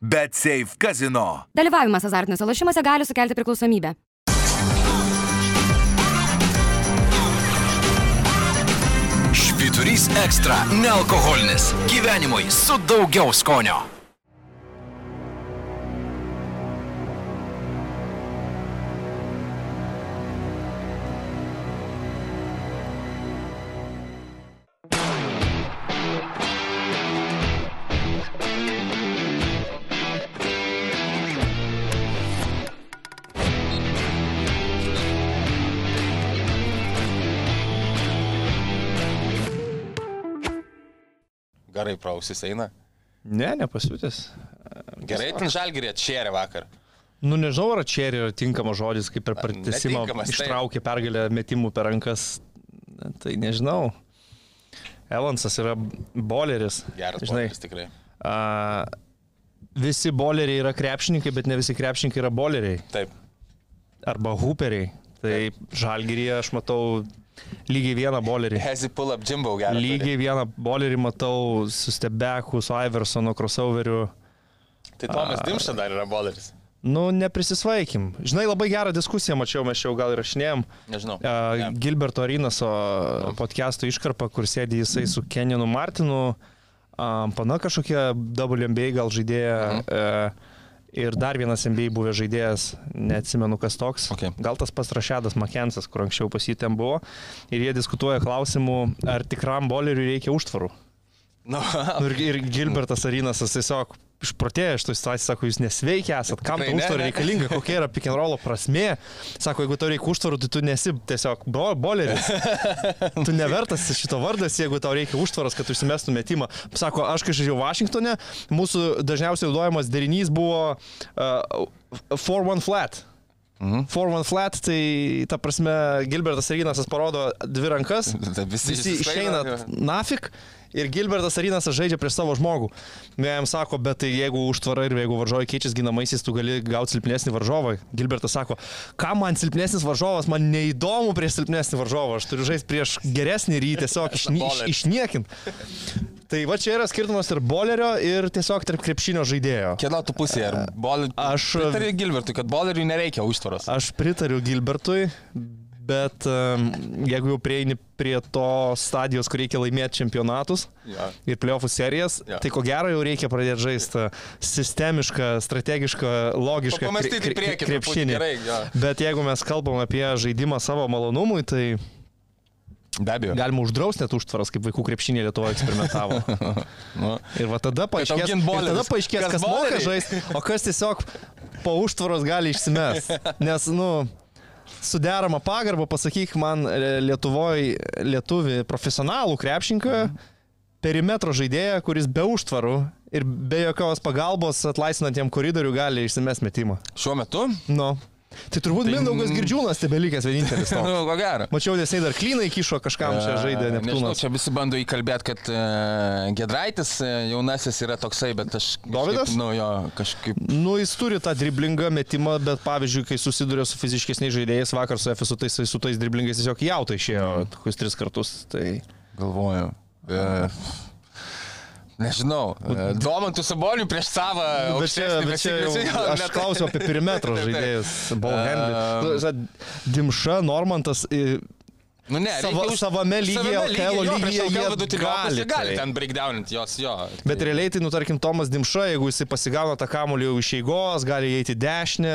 Bet Safe Casino. Dalyvavimas azartiniuose lošimuose gali sukelti priklausomybę. Švyturys ekstra - nealkoholinis. Gyvenimui su daugiau skonio. Gerai prausis eina. Ne, nepasiūtęs. Gerai, ten žalgirė atšėrė vakar. Nu, nežinau, ar čia yra tinkamas žodis, kaip per pratesimą ištraukė pergalę metimų per rankas. Tai nežinau. Evansas yra boleris. Geras Žinai, žodis tikrai. a, visi boleriai yra krepšininkai, bet ne visi krepšininkai yra boleriai. Taip. Arba hooperiai. Tai žalgyrėje aš matau lygiai vieną bolerį. Hezi pull up Jimbo geras. Lygiai vieną bolerį matau su Stebeku, su Iversono crossoveriu. Tai Tomas Dimša dar yra boleris. Nu, neprisisvaikim. Žinai, labai gerą diskusiją mačiau, mes jau gal įrašinėjom. Nežinau. Uh, Ne. Gilberto Arynaso podcast'o iškarpa, kur sėdi jisai su Keninu Martinu, um, pana kažkokia WNBA gal žaidėja. Uh, Ir dar vienas NBA buvęs žaidėjas, neatsimenu kas toks. Okay. Gal tas pats Rašedas Makensas, kur anksčiau pas jį ten buvo. Ir jie diskutuoja klausimų, ar tikram boleriui reikia užtvarų. Nu, Nu, Ir, ir Gilbertas Arinasas tiesiog išprotėjo iš to situacijos, sako, jūs nesveikia esat, kam Tai ne. reikalinga, kokia yra pick and rollo prasme. Sako, jeigu tau reikia užtvarų, tai tu nesi tiesiog bo, boleris. tu nevertas šito vardas, jeigu tau reikia užtvaros, kad tu išsimestų metimą. Sako, aš kai žaidžiau Vašingtone, mūsų dažniausiai naudojamas derinys buvo 4-1 flat. Mhm. 4-1 flat, tai ta prasme, Gilbertas Arinasas parodo dvi rankas, visi visi išeina nafik ir Gilbertas Arinasas žaidžia prieš savo žmogų. Jam sako, bet tai jeigu užtvara ir jeigu varžovai keičiasi ginamaisiais, tu gali gauti silpnesnį varžovą. Gilbertas sako, ką man silpnesnis varžovas, man neįdomu prieš silpnesnį varžovą, aš turiu žaisti prieš geresnį ir jį tiesiog išni, iš, išniekint. Tai va čia yra skirtumas tarp bolerio ir tiesiog tarp krepšinio žaidėjo. Kieno tu pusėje? Ar bol... Aš- Pritari Gilbertui, kad boleriui nereikia užtvaros. Aš pritariu Gilbertui, bet jeigu jau prieini prie to stadijos, kur reikia laimėti čempionatus Jo. ir playoffų serijas, Jo. tai ko gero jau reikia pradėti žaisti sistemišką, strategišką, logišką kre- truputį, krepšinį. gerai, jo. Bet jeigu mes kalbam apie žaidimą savo malonumui, tai Be abejo. galima uždrausti net užtvaras, kaip vaikų krepšinė Lietuvoje eksperimentavo. Nu, Ir va tada paaiškės, ir tada paaiškės Kas kas moka žaisti, o kas tiesiog po užtvaros gali išsimes. Nes, nu, suderama pagarba, pasakyk man Lietuvoje lietuvi profesionalų krepšinką, perimetro žaidėją, kuris be užtvarų ir be jokios pagalbos atlaisvinantiem koridorių gali išsimes metimą. šiuo metu? Nu. Tai turbūt Tai- Mindaugas Girdžiūnas tebelikęs vienintelis. toks. Nu, ko gero. Mačiau, nesai dar klynai kišo kažkam čia žaidė E, Nežinau, čia visi bando įkalbėti, kad uh, Gedraitis uh, jaunasis yra toksai, bet aš... Dovydas? Nu, jo, kažkaip... Nu, jis turi tą driblingą metimą, bet pavyzdžiui, kai susiduria su fiziškesniais žaidėjais, vakar su FSU tais, su tais driblingais tiesiog jautai išėjo kokius tris kartus. Tai... Galvoju. Uh, nežinau. Uh, Domantų Sabonių prieš savo... Bet čia, bet čia jau, aš klausiau apie perimetro žaidėjus. Ball handling. Dimša, Normantas. Nu, ne, Sava- už- savame lygyje, LKL lygyje jie gali, gali tai. ten breakdownint jos, jo. Bet realiai tai, nu, tarkim, Tomas Dimša, jeigu jisai pasigauna tą kamuolį jau iš eigos, gali eiti į dešinę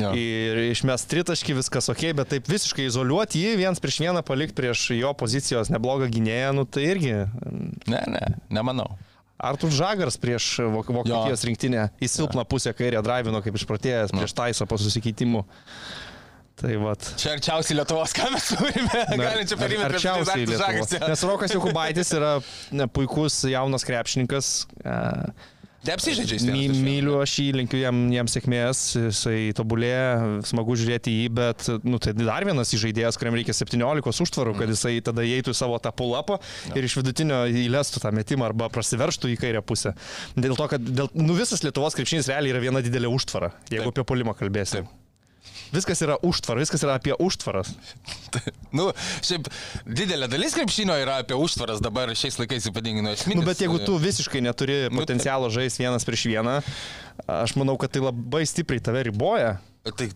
Jo. ir išmes tritaškį, viskas ok, bet taip visiškai izoliuoti jį, viens prieš vieną palikti prieš jo pozicijos neblogą gynėją, nu tai irgi. Ne, ne, nemanau. Artur Žagars prieš Vok- Vokietijos rinktinę į silpną pusę kairę drivino kaip išpratėjęs prieš Taisą po susikeitimų. Tai vat. Čia arčiausiai Lietuvos, ką mes turime. Galinčią perimetrą. Arčiausiai Lietuvos. Nes Rokas Jokubaitis yra ne, puikus jaunas krepšininkas. e, Neapsižaidžiai jis My, myliu aš jį, linkiu jam, jam sėkmės, jisai tobulėja, smagu žiūrėti į jį, bet nu, tai dar vienas žaidėjas, kuriam reikia 17 užtvarų, kad jisai tada įeitų į savo tą pulapą ir iš vidutinio įlestų tą metimą arba prasiverštų į kairę pusę. Dėl to, kad dėl, nu, visas Lietuvos krepšinis realiai yra viena didelė užtvara, jeigu Taip. apie pulimą kalbėsim. Viskas yra užtvara, viskas yra apie užtvaras. Nu, šiaip didelė dalis krepšinio yra apie užtvaras dabar šiais laikais ypatingai nu esminis. Nu, bet jeigu tu visiškai neturi Nu, potencialo žaisti vienas prieš vieną, Aš manau, kad tai labai stipriai tave riboja. Tai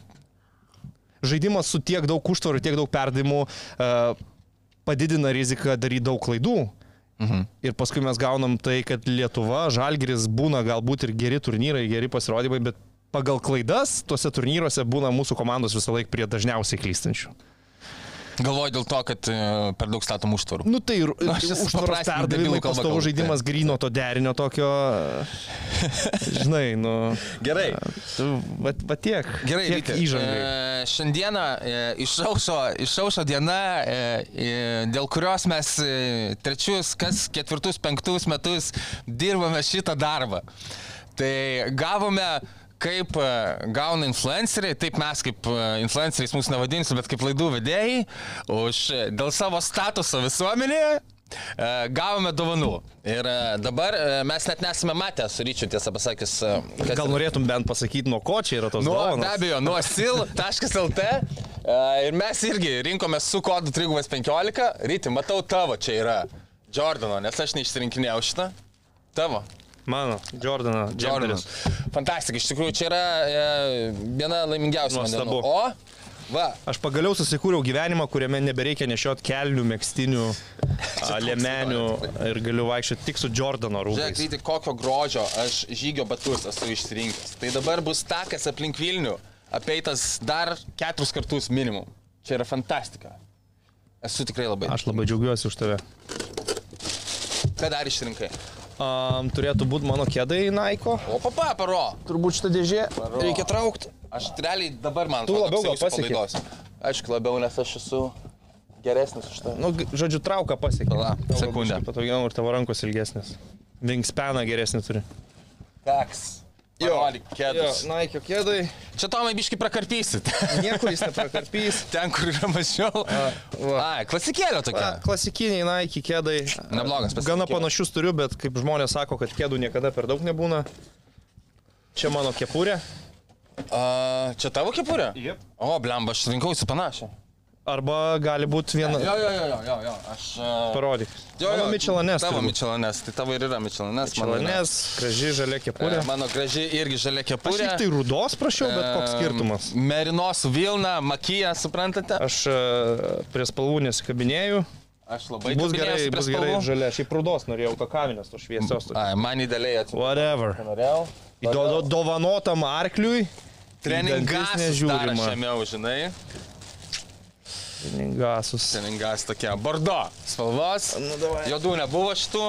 Žaidimas su tiek daug užtvarų, tiek daug perdavimų uh, padidina riziką daryti daug klaidų. Mhm. Ir paskui mes gaunam tai, kad Lietuva, Žalgiris būna galbūt ir geri turnyrai, geri pasirodymai, bet pagal klaidas tuose turnyruose būna mūsų komandos visą laiką prie dažniausiai klystančių. galvoju dėl to, kad e, per daug statom užtvarų. Nu tai ir užtvaros perdavimai, pastovų žaidimas grino to derinio tokio, žinai, nu, Gerai. tu, va, tiek. Gerai, tiek įžangai. e, šiandieną e, išaušo, išaušo diena, e, e, dėl kurios mes e, trečius, kas ketvirtus, penktus metus dirbame šitą darbą. Tai gavome kaip e, gauna influenceriai, taip mes kaip e, influenceriais mūsų nevadinsiu, bet kaip laidų vedėjai, už e, dėl savo statuso visuomenėje gavome dovanų. Ir dabar mes net nesame matę su ryčiu, tiesą pasakius, kas Gal norėtum bent pasakyti, nuo ko čia yra tos Nuo, be dovanos? abejo, nuo sil.lt. Ir mes irgi rinkomės su kodu 315. Ryti, matau tavo čia yra. Jordano, nes aš neišsirinkinėjau šitą. Tavo. Mano, Jordana, Jordanas. Fantastika, iš tikrųjų čia yra e, viena laimingiausių mano. O, va, Aš pagaliau susikūriau gyvenimą, kuriame nebereikia nešiot kelnių, mėgstinių, a, liemenių ir galiu vaikščioti tik su Jordano žiūrėk, rūbais. Ryti, kokio grožio aš žygio batus esu išsirinkęs. Tai dabar bus takas aplink Vilnių, apeitas dar keturis kartus minimum. Čia yra fantastika. Esu tikrai labai. Aš labai džiaugiuosi už tave. Ką dar išrinkai? Um, turėtų būti mano kėdai Naiko. O papa, paro. Turbūt šitą dėžę Paro. reikia traukti. Aš realiai dabar man Tu labiau gal palaidos. Aišku, labiau, nes aš esu geresnis už tai. Nu, žodžiu, trauką pasiekė. Tavo sekundę. Patogiau ir tavo rankos ilgesnės. Wingspaną geresnį turi. Teks. Parodyk kėdus. Naikio kėdai. Čia Tomai biški prakarpysit. Niekur jis neprakarpys. Ten, kur yra mažiau. va. Ai, klasikėlė tokia. Na, klasikiniai Nike kėdai. Neblogas Gana pasirinkimas. panašius turiu, bet kaip žmonės sako, kad kėdų niekada per daug nebūna. Čia mano kepurė. A, čia tavo kepurė? Jep. O, blemba, aš rinkausi panašią. Arba gali būti viena. Jo, jo, jo, jo, jo, jo. Aš. a, Parodyk. Jo, jo, Michelanės. Tavo. Michelanės, tai tavo ir yra yra. Michelanės, graži žalia kepurė. E, Mano graži irgi žalia Aš kepurė. tik tai rudos prašiau, bet koks skirtumas. E, Merinos Vilna, Makija, suprantate? Aš e, prie spalvų nesikabinėjau. Aš labai Bus gerai, bus gerai žalia. Šiaip rudos norėjau kakavinės, tos šviesios. Ai, man idealiai atsiprašau. Whatever. Norėjau. Do, do, dovanotam arkliui. Treningas nežiūrima. nežiūrima. žinai. Gasus. Treningas tokia. Bordo spalvos. Nu, davai. Jodų nebuvo šitų.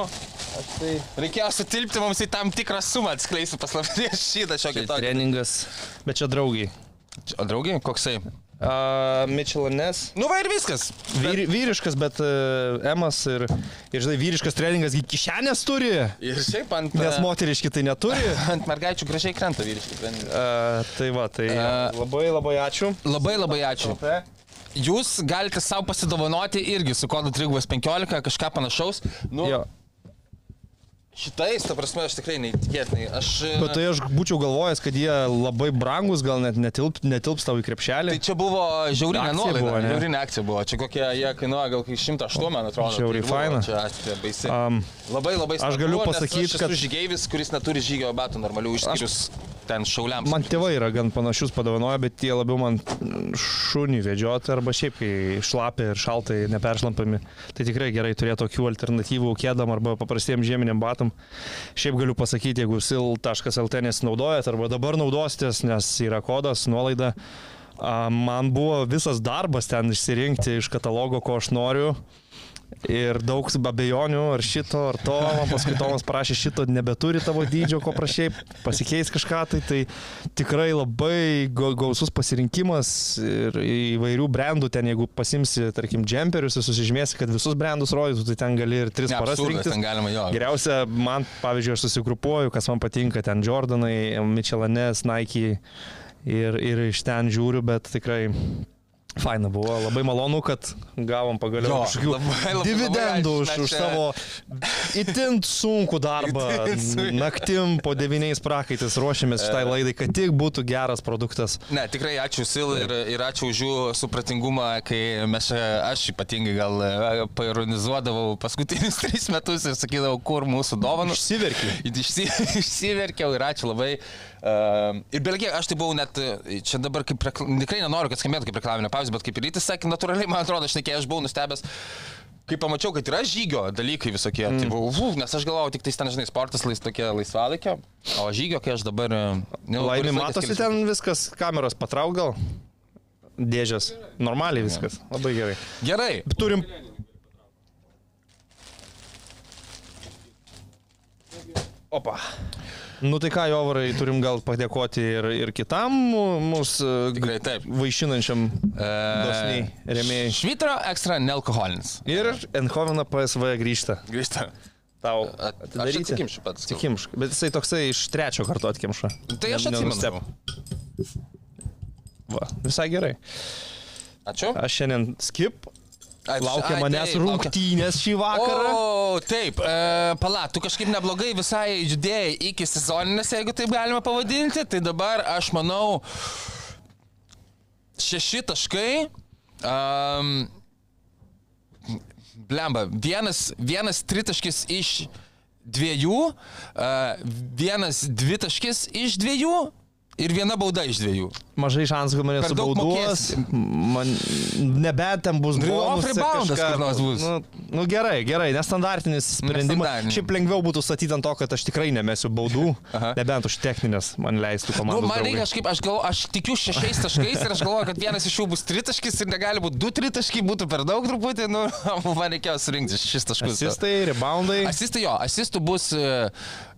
Tai... Reikėjo sutilpti mums į tam tikrą sumą, atskleisiu paslapties šitą šiokį tokį. Treningas. Bet čia draugiai. O draugiai, koksai? Uh, Michelanės. Nu va ir viskas. Vyr, vyriškas, bet uh, Emas ir, ir, žinai, vyriškas treningas kišenės turi. Ir šiaip ant... Nes moteriški tai neturi. Ant mergaičių gražiai krenta vyriški treningai. Uh, tai va, tai A. labai labai ačiū. Labai labai ačiū. Jūs galite savo pasidovanoti irgi su kodu 315 kažką panašaus. Nu, Jo. šitais, ta prasme, aš tikrai neįtikėtinai. Aš... Bet tai aš būčiau galvojęs, kad jie labai brangus, gal net netilp, netilps tau į krepšelį. Tai čia buvo žiaurinė nuolaida. buvo, ne? Žiaurinė akcija buvo. Čia kokie jie kainuoja gal 108, man atrodo. Žiauriai Tai faina. Čia akcija baisi. Um, Labai labai aš galiu nes pasakyt, aš esu kad- žygeivis, kuris neturi žygio batų normalių išskyrus ten šauliams. man tėvai yra gan panašius padovanoję, bet jie labiau man šunį vedžioti arba šiaip, kai šlapia ir šaltai neperšlampami. Tai tikrai gerai turėti tokių alternatyvų kėdam arba paprastiem žieminiam batam. Šiaip galiu pasakyti, jeigu sil.lt nesinaudojat arba dabar naudositės, nes yra kodas, nuolaida. Man buvo visas darbas ten išsirinkti iš katalogo, ko aš noriu. Ir daug abejonių, ar šito, ar to, man paskui Tomas prašė šito, nebeturi tavo dydžio, ko prašiai, pasikeis kažką, tai, tai tikrai labai gau- gausus pasirinkimas ir įvairių brandų, ten jeigu pasimsi, tarkim, džemperius ir susižymėsi, kad visus brandus rodytų, tai ten gali ir tris Ne, paras absurdas, rinktis. galima jo. Geriausia, man, pavyzdžiui, aš susigrupuoju, kas man patinka, ten Jordanai, Michelanės, Nike ir, ir iš ten žiūriu, bet tikrai Faina buvo, labai malonu, kad gavom pagaliau kažkokių dividendų labai, už, už savo itin sunkų darbą. Itin. Naktim po devyniais prakaitis ruošiamės šitai laidai, kad tik būtų geras produktas. Ne, tikrai ačiū Sil ir, ir ačiū už jų supratingumą, kai mes, aš ypatingai gal e, paironizuodavau paskutinius tris metus ir sakydavau, kur mūsų dovanos. Išsiverki. Išsi, išsiverkiau ir ačiū labai. Uh, ir belgiai, aš tai buvau net, e, čia dabar kaip, tikrai nenoriu, kad skambėtų kaip reklaminė pauzė, bet kaip ir rytis sakė, natūraliai, man atrodo, aš nekėjau, aš buvau nustebęs. Kai pamačiau, kad yra žygio dalykai visokie, mm. tai buvau, uf, nes aš galvojau, tik tai ten, žinai, sportas lais tokie laisvalaikio, o žygio, kai aš dabar... e, nu, Laimė laikas matosi ten viskas, kameros patrauk gal. Dėžės. Normaliai viskas. Labai gerai. Gerai. Turim. Opa. Nu tai ką, Jovarai, turim gal padėkoti ir, ir kitam mūsų Tikrai taip. vaišinančiam dosniai remėjai. Švitro ekstra nealkoholinis. Ir Enhovena PSV grįžta. Grįžta. Tau. At- Aš atidaryti? atsikimšiu pats. Atsikimšk. Bet jisai toksai iš trečio karto atkimša. Tai aš atsimenu. Va, visai gerai. Ačiū. Aš šiandien skip. Ai, Laukia ai, manęs taip, rungtynės šį vakarą. O, taip, e, pala, tu kažkaip neblogai visai judėjai iki sezoninės, jeigu taip galima pavadinti, tai dabar aš manau šeši taškai. Um, blemba, vienas, vienas tritaškis iš dviejų, uh, vienas dvitaškis iš dviejų ir viena bauda iš dviejų. Mažai šansų, kad mane subauduos. Man nebent ten bus Off bonusai reboundas kažką. kur nors bus. Nu, nu gerai, gerai, nestandartinis sprendimas. Šiaip lengviau būtų statyti ant to, kad aš tikrai nemesiu baudų, nebent už techninės man leistų Nu, komandos. man reikia kažkaip, aš galvoju, aš tikiu šešiais taškais ir aš galvoju, kad vienas iš jų bus tritaškis ir negali būti du tritaškai, būtų per daug truputį, nu, man reikėjo surinkti šešis taškus. Asistai, reboundai. Asistai jo, asistų bus uh,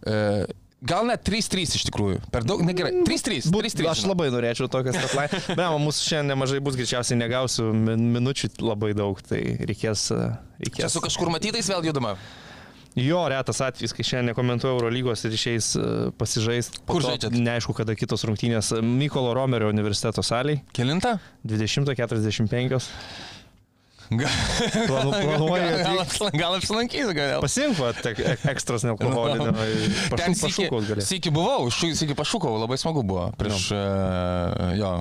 uh, gal net 3-3 iš tikrųjų. Per daug, negerai. 3-3. Būt, 3-3. aš labai norėčiau tokias statline. Be, mūsų šiandien nemažai bus, greičiausiai negausiu min, minučių labai daug, tai reikės... Čia reikės. su kažkur matytais vėl judama. Jo, retas atvejis, kai šiandien nekomentuoju Eurolygos ir išeis uh, pasižaisti. Kur žaidžiat? Neaišku, kada kitos rungtynės. Mykolo Romerio universiteto saliai. Kelinta? 20.45. Gal, Planu, planuoju gal, atvykti. apsilan- gal apsilankys, gal. Pasink, va, tek- ek- ekstras nealkoholinio. Ten Pašūk, pašūkaus gali. Sėki buvau, sėki pašūkau, labai smagu buvo. Prieš, uh, jo.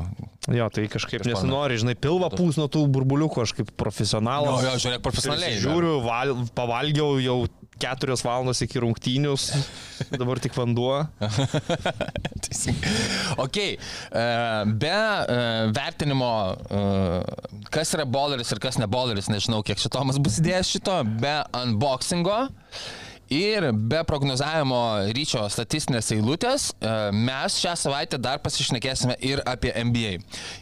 Jo, tai kažkaip nesinori, žinai, pilvą pūs nuo tų burbuliukų, aš kaip profesionalas. Jo, jo, žiūrėk, profesionaliai. Žiūriu, val, pavalgiau jau keturios valandos iki rungtynių, dabar tik vanduo. Ok, e, be e, vertinimo, e, kas yra bowleris ir kas ne bowleris, nežinau, kiek šitomas bus įdėjęs šito, be unboxingo. Ir be prognozavimo ryčio statistinės eilutės, mes šią savaitę dar pasišnekėsime ir apie NBA.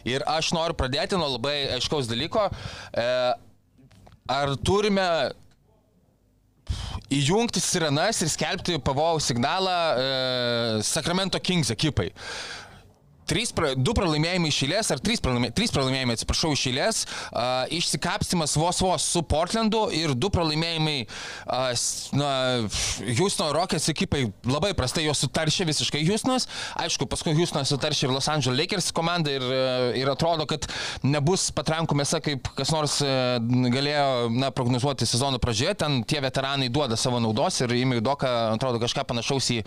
Ir aš noriu pradėti nuo labai aiškaus dalyko. Ar turime įjungti sirenas ir skelbti pavojaus signalą e, Sacramento Kings ekipai. Trys, pra, du pralaimėjimai išėlės, ar trys pralaimėjimai, trys pralaimėjimai, atsiprašau, išėlės, uh, išsikapstimas vos vos su Portlandu ir du pralaimėjimai, uh, na, Houstono Rockets ekipai labai prastai jos sutaršė visiškai Houstonas, aišku, paskui Houstonas sutaršė ir Los Angeles Lakers komanda ir, uh, ir atrodo, kad nebus patrankų mėsa, kaip kas nors uh, galėjo, na, prognozuoti sezono pradžioje, ten tie veteranai duoda savo naudos ir Imi Doka, atrodo, kažką panašaus į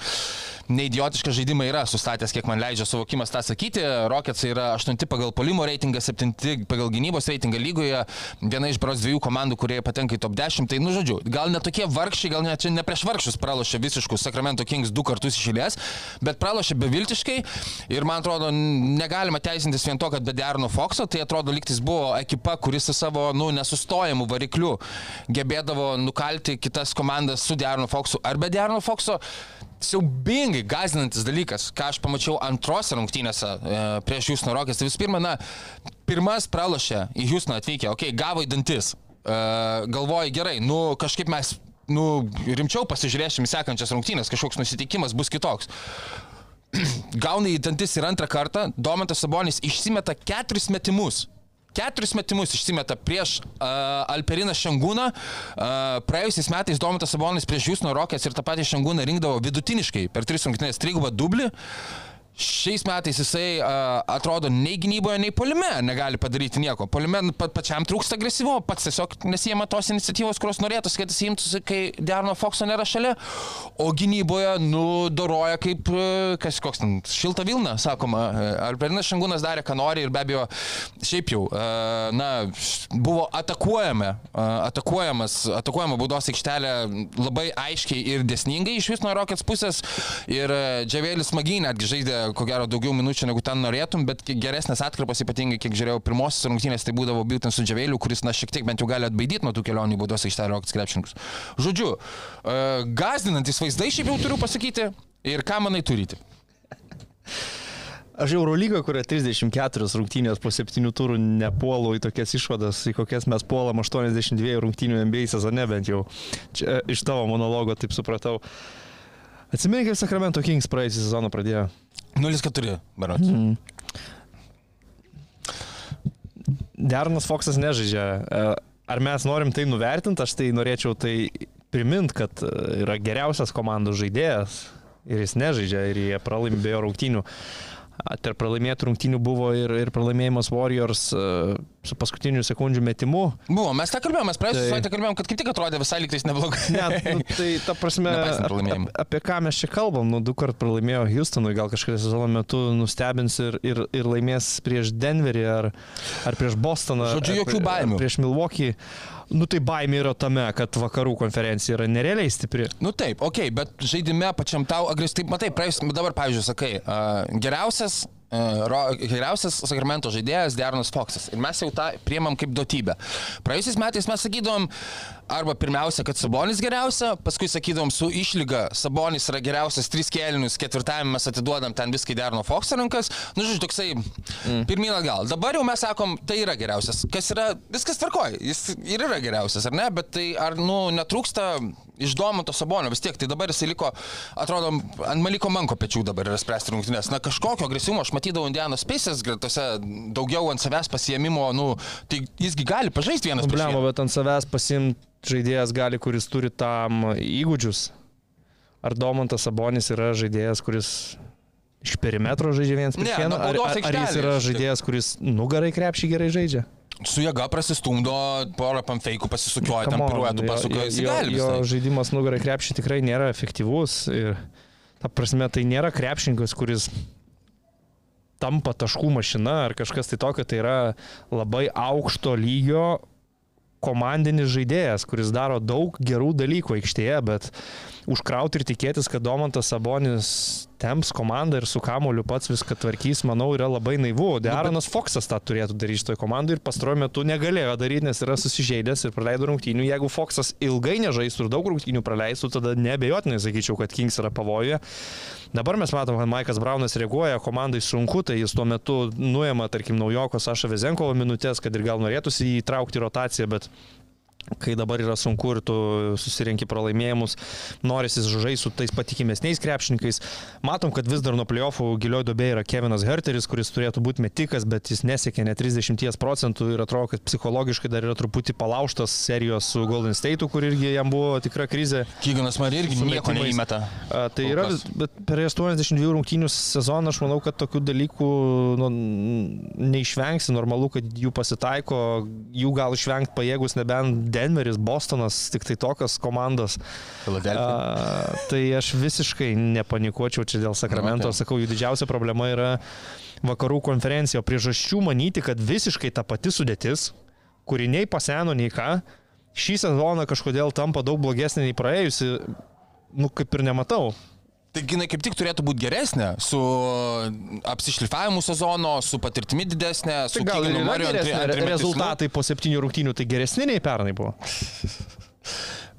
neidiotišką žaidimą yra sustatęs, kiek man leidžia suvokimas tą sakyti. Rockets yra 8 pagal polimo reitingą, 7 pagal gynybos reitingą lygoje, viena iš bros dviejų komandų, kurie patenka į top 10. Tai, nu, žodžiu, gal ne tokie vargšiai, gal net čia ne prieš vargšius pralošė visiškus Sacramento Kings du kartus išėlės, bet pralošė beviltiškai ir man atrodo, negalima teisintis vien to, kad be Derno Foxo, tai atrodo, liktis buvo ekipa, kuris su savo, nu, nesustojamų varikliu gebėdavo nukalti kitas komandas su Derno Foxu ar be Derno Foxo siaubingai gazinantis dalykas, ką aš pamačiau antrose rungtynėse e, prieš Jūsno Rokės. Tai visų pirma, na, pirmas pralošė į Jūsną atvykę, okei, okay, gavo į dantis. E, galvoju, gerai, nu kažkaip mes, nu, rimčiau pasižiūrėsim sekančias rungtynės, kažkoks nusiteikimas bus kitoks. Gauna į dantis ir antrą kartą, Domantas Sabonis išsimeta keturis metimus. Keturis metimus išsimeta prieš uh, Alperiną Šangūną. Uh, praėjusiais metais Domantas Sabonis prieš Jūsno Rokės ir tą patį Šangūną rinkdavo vidutiniškai per tris rungtynės trigubą dublį. Šiais metais jisai uh, atrodo nei gynyboje, nei polime negali padaryti nieko. Polime nu, pa, pačiam trūksta agresyvumo, pats tiesiog nesijama tos iniciatyvos, kurios norėtųsi, kad jis imtųsi, kai Derno Foxo nėra šalia. O gynyboje, nu, doroja kaip, e, kas koks ten, šilta Vilna, sakoma. Alperinas Šangūnas darė, ką nori ir be abejo, šiaip jau, uh, na, buvo atakuojama, uh, atakuojamas, atakuojama baudos aikštelė labai aiškiai ir desningai iš vis nuo Rockets pusės. Ir uh, Džiavėlis Magy netgi žaidė ko gero daugiau minučių negu ten norėtum, bet geresnės atkarpas, ypatingai kiek žiūrėjau pirmosios rungtynės, tai būdavo būtent su Džiavėliu, kuris, na, šiek tiek bent jau gali atbaidyti nuo tų kelionių aikštelę Rockets krepšininkus. Žodžiu, uh, gazdinantis vaizdai šiaip jau turiu pasakyti ir ką manai turite. Aš Eurolygoje, kuria 34 rungtynės po 7 turų nepuolu į tokias išvadas, į kokias mes puolam 82 rungtynių NBA sezone bent jau. Čia iš tavo monologo taip supratau. Atsimeni, kaip Sacramento Kings praeisį sezoną pradėjo? 0-4, berots. Mm. Dernas Foksas nežaidžia. E, ar mes norim tai nuvertinti, aš tai norėčiau tai primint, kad e, yra geriausias komandų žaidėjas ir jis nežaidžia ir jie pralaimėjo rungtynių. Tarp pralaimėtų rungtynių buvo ir, ir pralaimėjimas Warriors uh, su paskutiniu sekundžių metimu. Buvo, mes tą kalbėjome, mes praėjusią tai... savaitę kalbėjome, kad kaip tik atrodė visai liktais neblogai. Ne, nu, tai ta prasme, apie, apie ką mes čia kalbam, nu du kart pralaimėjo Houstonui, gal kažkada sezono metu nustebins ir, ir, ir laimės prieš Denverį ar, ar prieš Bostoną. Žodžiu, jokių baimių. Prieš Milwaukee. Nu tai baimė yra tame, kad vakarų konferencija yra nerealiai stipri. Nu taip, okei, okay, bet žaidime pačiam tau agresyviai, matai, praėjus, dabar, pavyzdžiui, sakai, uh, geriausias geriausias Sacramento žaidėjas Deronas Foxas. Ir mes jau tą priemam kaip duotybę. Praėjusiais metais mes sakydom, arba pirmiausia, kad Sabonis geriausia, paskui sakydom su išlyga, Sabonis yra geriausias tris kėlinius, ketvirtajame mes atiduodam ten viską į Derono Foxo rankas. Nu, žodžiu, toksai mm. pirmyn atgal. Dabar jau mes sakom, tai yra geriausias. Kas yra, viskas tvarkoja, jis ir yra geriausias, ar ne? Bet tai ar, nu, netrūksta iš Domanto Sabonio vis tiek, tai dabar jisai liko, atrodo, ant Maliko Manko pečių dabar yra spręsti rungtynės. Na, kažkokio agresyvumo aš matydavau Indianos Spaces gretose, daugiau ant savęs pasiemimo, nu, tai jisgi gali pažaisti vienas prieš vieną. bet ant savęs pasimti žaidėjas gali, kuris turi tam įgūdžius. Ar Domantas Sabonis yra žaidėjas, kuris iš perimetro žaidžia vienas prieš vieną, ar, ar, ar jis yra žaidėjas, kuris nugarai krepšį gerai žaidžia? Su jėga prasistumdo, porą pamfeikų pasisukioja, tam piruetų pasukoja, jis gali. Jo žaidimas nugarai krepšį tikrai nėra efektyvus ir ta prasme tai nėra krepšininkas, kuris tampa taškų mašina ar kažkas tai tokio, tai yra labai aukšto lygio komandinis žaidėjas, kuris daro daug gerų dalykų aikštėje, bet užkrauti ir tikėtis, kad Domantas Sabonis temps komandą ir su kamoliu pats viską tvarkys, manau, yra labai naivu. Dearanas Foksas tą turėtų daryti šitoje komandoje ir pastaruoju metu negalėjo daryti, nes yra susižeidęs ir praleido rungtynių. Jeigu Foksas ilgai nežaistų ir daug rungtynių praleistų, tada nebejotinai sakyčiau, kad Kings yra pavojuje. Dabar mes matom, kad Maikas Braunas reaguoja, komandai sunku, tai jis tuo metu nuėma, tarkim, naujoko Saša Vezenkovo minutės, kad ir gal norėtųsi įtraukti rotaciją, bet kai dabar yra sunku ir tu susirinki pralaimėjimus, norisi žaisti su tais patikimesniais krepšininkais. Matom, kad vis dar nuo playoffų gilioje dobėje yra Kevinas Herteris, kuris turėtų būti metikas, bet jis nesiekia net 30 procentų ir atrodo, kad psichologiškai dar yra truputį palauštas serijos su Golden State'u, kur irgi jam buvo tikra krizė. Kyganas man irgi nieko neįmeta. A, tai yra, bet per 82 rungtynių sezoną aš manau, kad tokių dalykų nu, neišvengsi, normalu, kad jų pasitaiko, jų gal išvengti pajėgus nebent Denveris, Bostonas, tik tai tokios komandos. A, tai aš visiškai nepanikuočiau čia dėl Sakramento. Okay. Sakau, jų didžiausia problema yra vakarų konferencija. O priežasčių manyti, kad visiškai ta pati sudėtis, kuri nei paseno, nei ką, šį sezoną kažkodėl tampa daug blogesnė nei praėjusi, nu kaip ir nematau. Taigi jinai kaip tik turėtų būti geresnė, su apsišlifavimu sezono, su patirtimi didesnė, su tai gal ir geresnė. Rezultatai po septynių rungtynių tai geresni nei pernai buvo.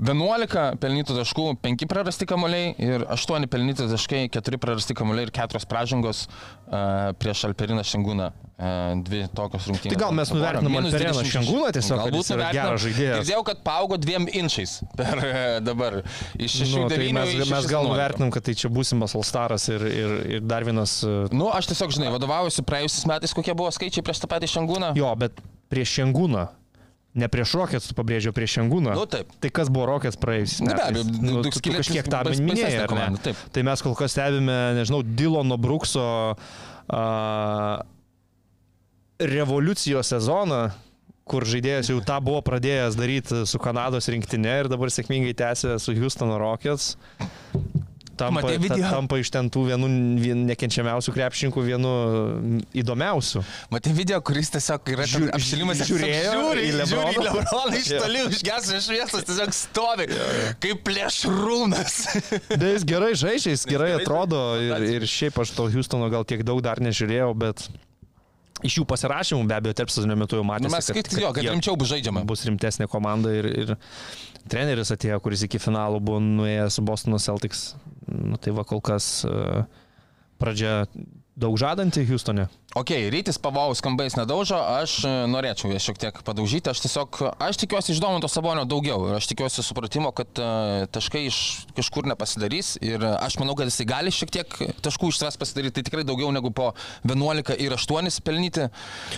11 pelnytų taškų, 5 prarasti kamuoliai ir 8 pelnyti taškai, 4 prarasti kamuoliai ir 4 pražangos uh, prieš Alperiną Šengūną. Uh, dvi tokios rungtynės. Tai gal mes nuvertinam Alperiną Šengūną tiesiog, galbūt yra geras žaidėjas. Girdėjau, kad paaugo dviem inčiais per uh, dabar. Iš šešių nu, tai mes, mes gal nuvertinam, kad tai čia būsimas Alstaras ir, ir, ir dar vienas. Uh... Nu, aš tiesiog, žinai, vadovaujuosi praėjusiais metais, kokie buvo skaičiai prieš tą patį Šengūną. Jo, bet prieš Šengūną Ne prieš tu pabrėžiau prieš Šengūną. Nu, taip. Tai kas buvo Rockets praėjusiais Nu, be metais? abejo, Nu, tu, tu kažkiek tą minėjai, komanda. Tai mes kol kas stebime, nežinau, Dilono Brukso a, revoliucijos sezoną, kur žaidėjas jau tą buvo pradėjęs daryti su Kanados rinktinė ir dabar sėkmingai tęsė su Houstono Rockets. Tampa, ta, tampa iš ten tų vienų vien, nekenčiamiausių krepšininkų vienu įdomiausių. Matai video, kuris tiesiog yra Žiū- apšilimas. žiūrėjo žiūri, į Lebroną? Lebroną. Lebroną iš toli užgesęs šviesas, tiesiog stovi kaip plėšrūnas. Bet jis gerai žaidžia, jis gerai atrodo ir, ir šiaip aš to Houstono gal tiek daug dar nežiūrėjau, bet iš jų pasirašymų be abejo tarp sezono metu jau Nu, matėsi, mes skaitai, jo, kad jie rimčiau bus žaidžiama. bus rimtesnė komanda ir, ir treneris atėjo, kuris iki finalo buvo nuėjęs su Bostono Celtics. Nu, tai va kol kas e, pradžia daug žadanti Houstone. Ok, rytis pavojaus skambais nedaužo, aš e, norėčiau jas šiek tiek padaužyti, aš tiesiog, aš tikiuosi iš Domanto Sabonio daugiau ir aš tikiuosi supratimo, kad uh, taškai iš kažkur nepasidarys ir aš manau, kad jisai gali šiek tiek taškų iš savęs pasidaryti, tai tikrai daugiau negu po 11 ir 8 pelnyti.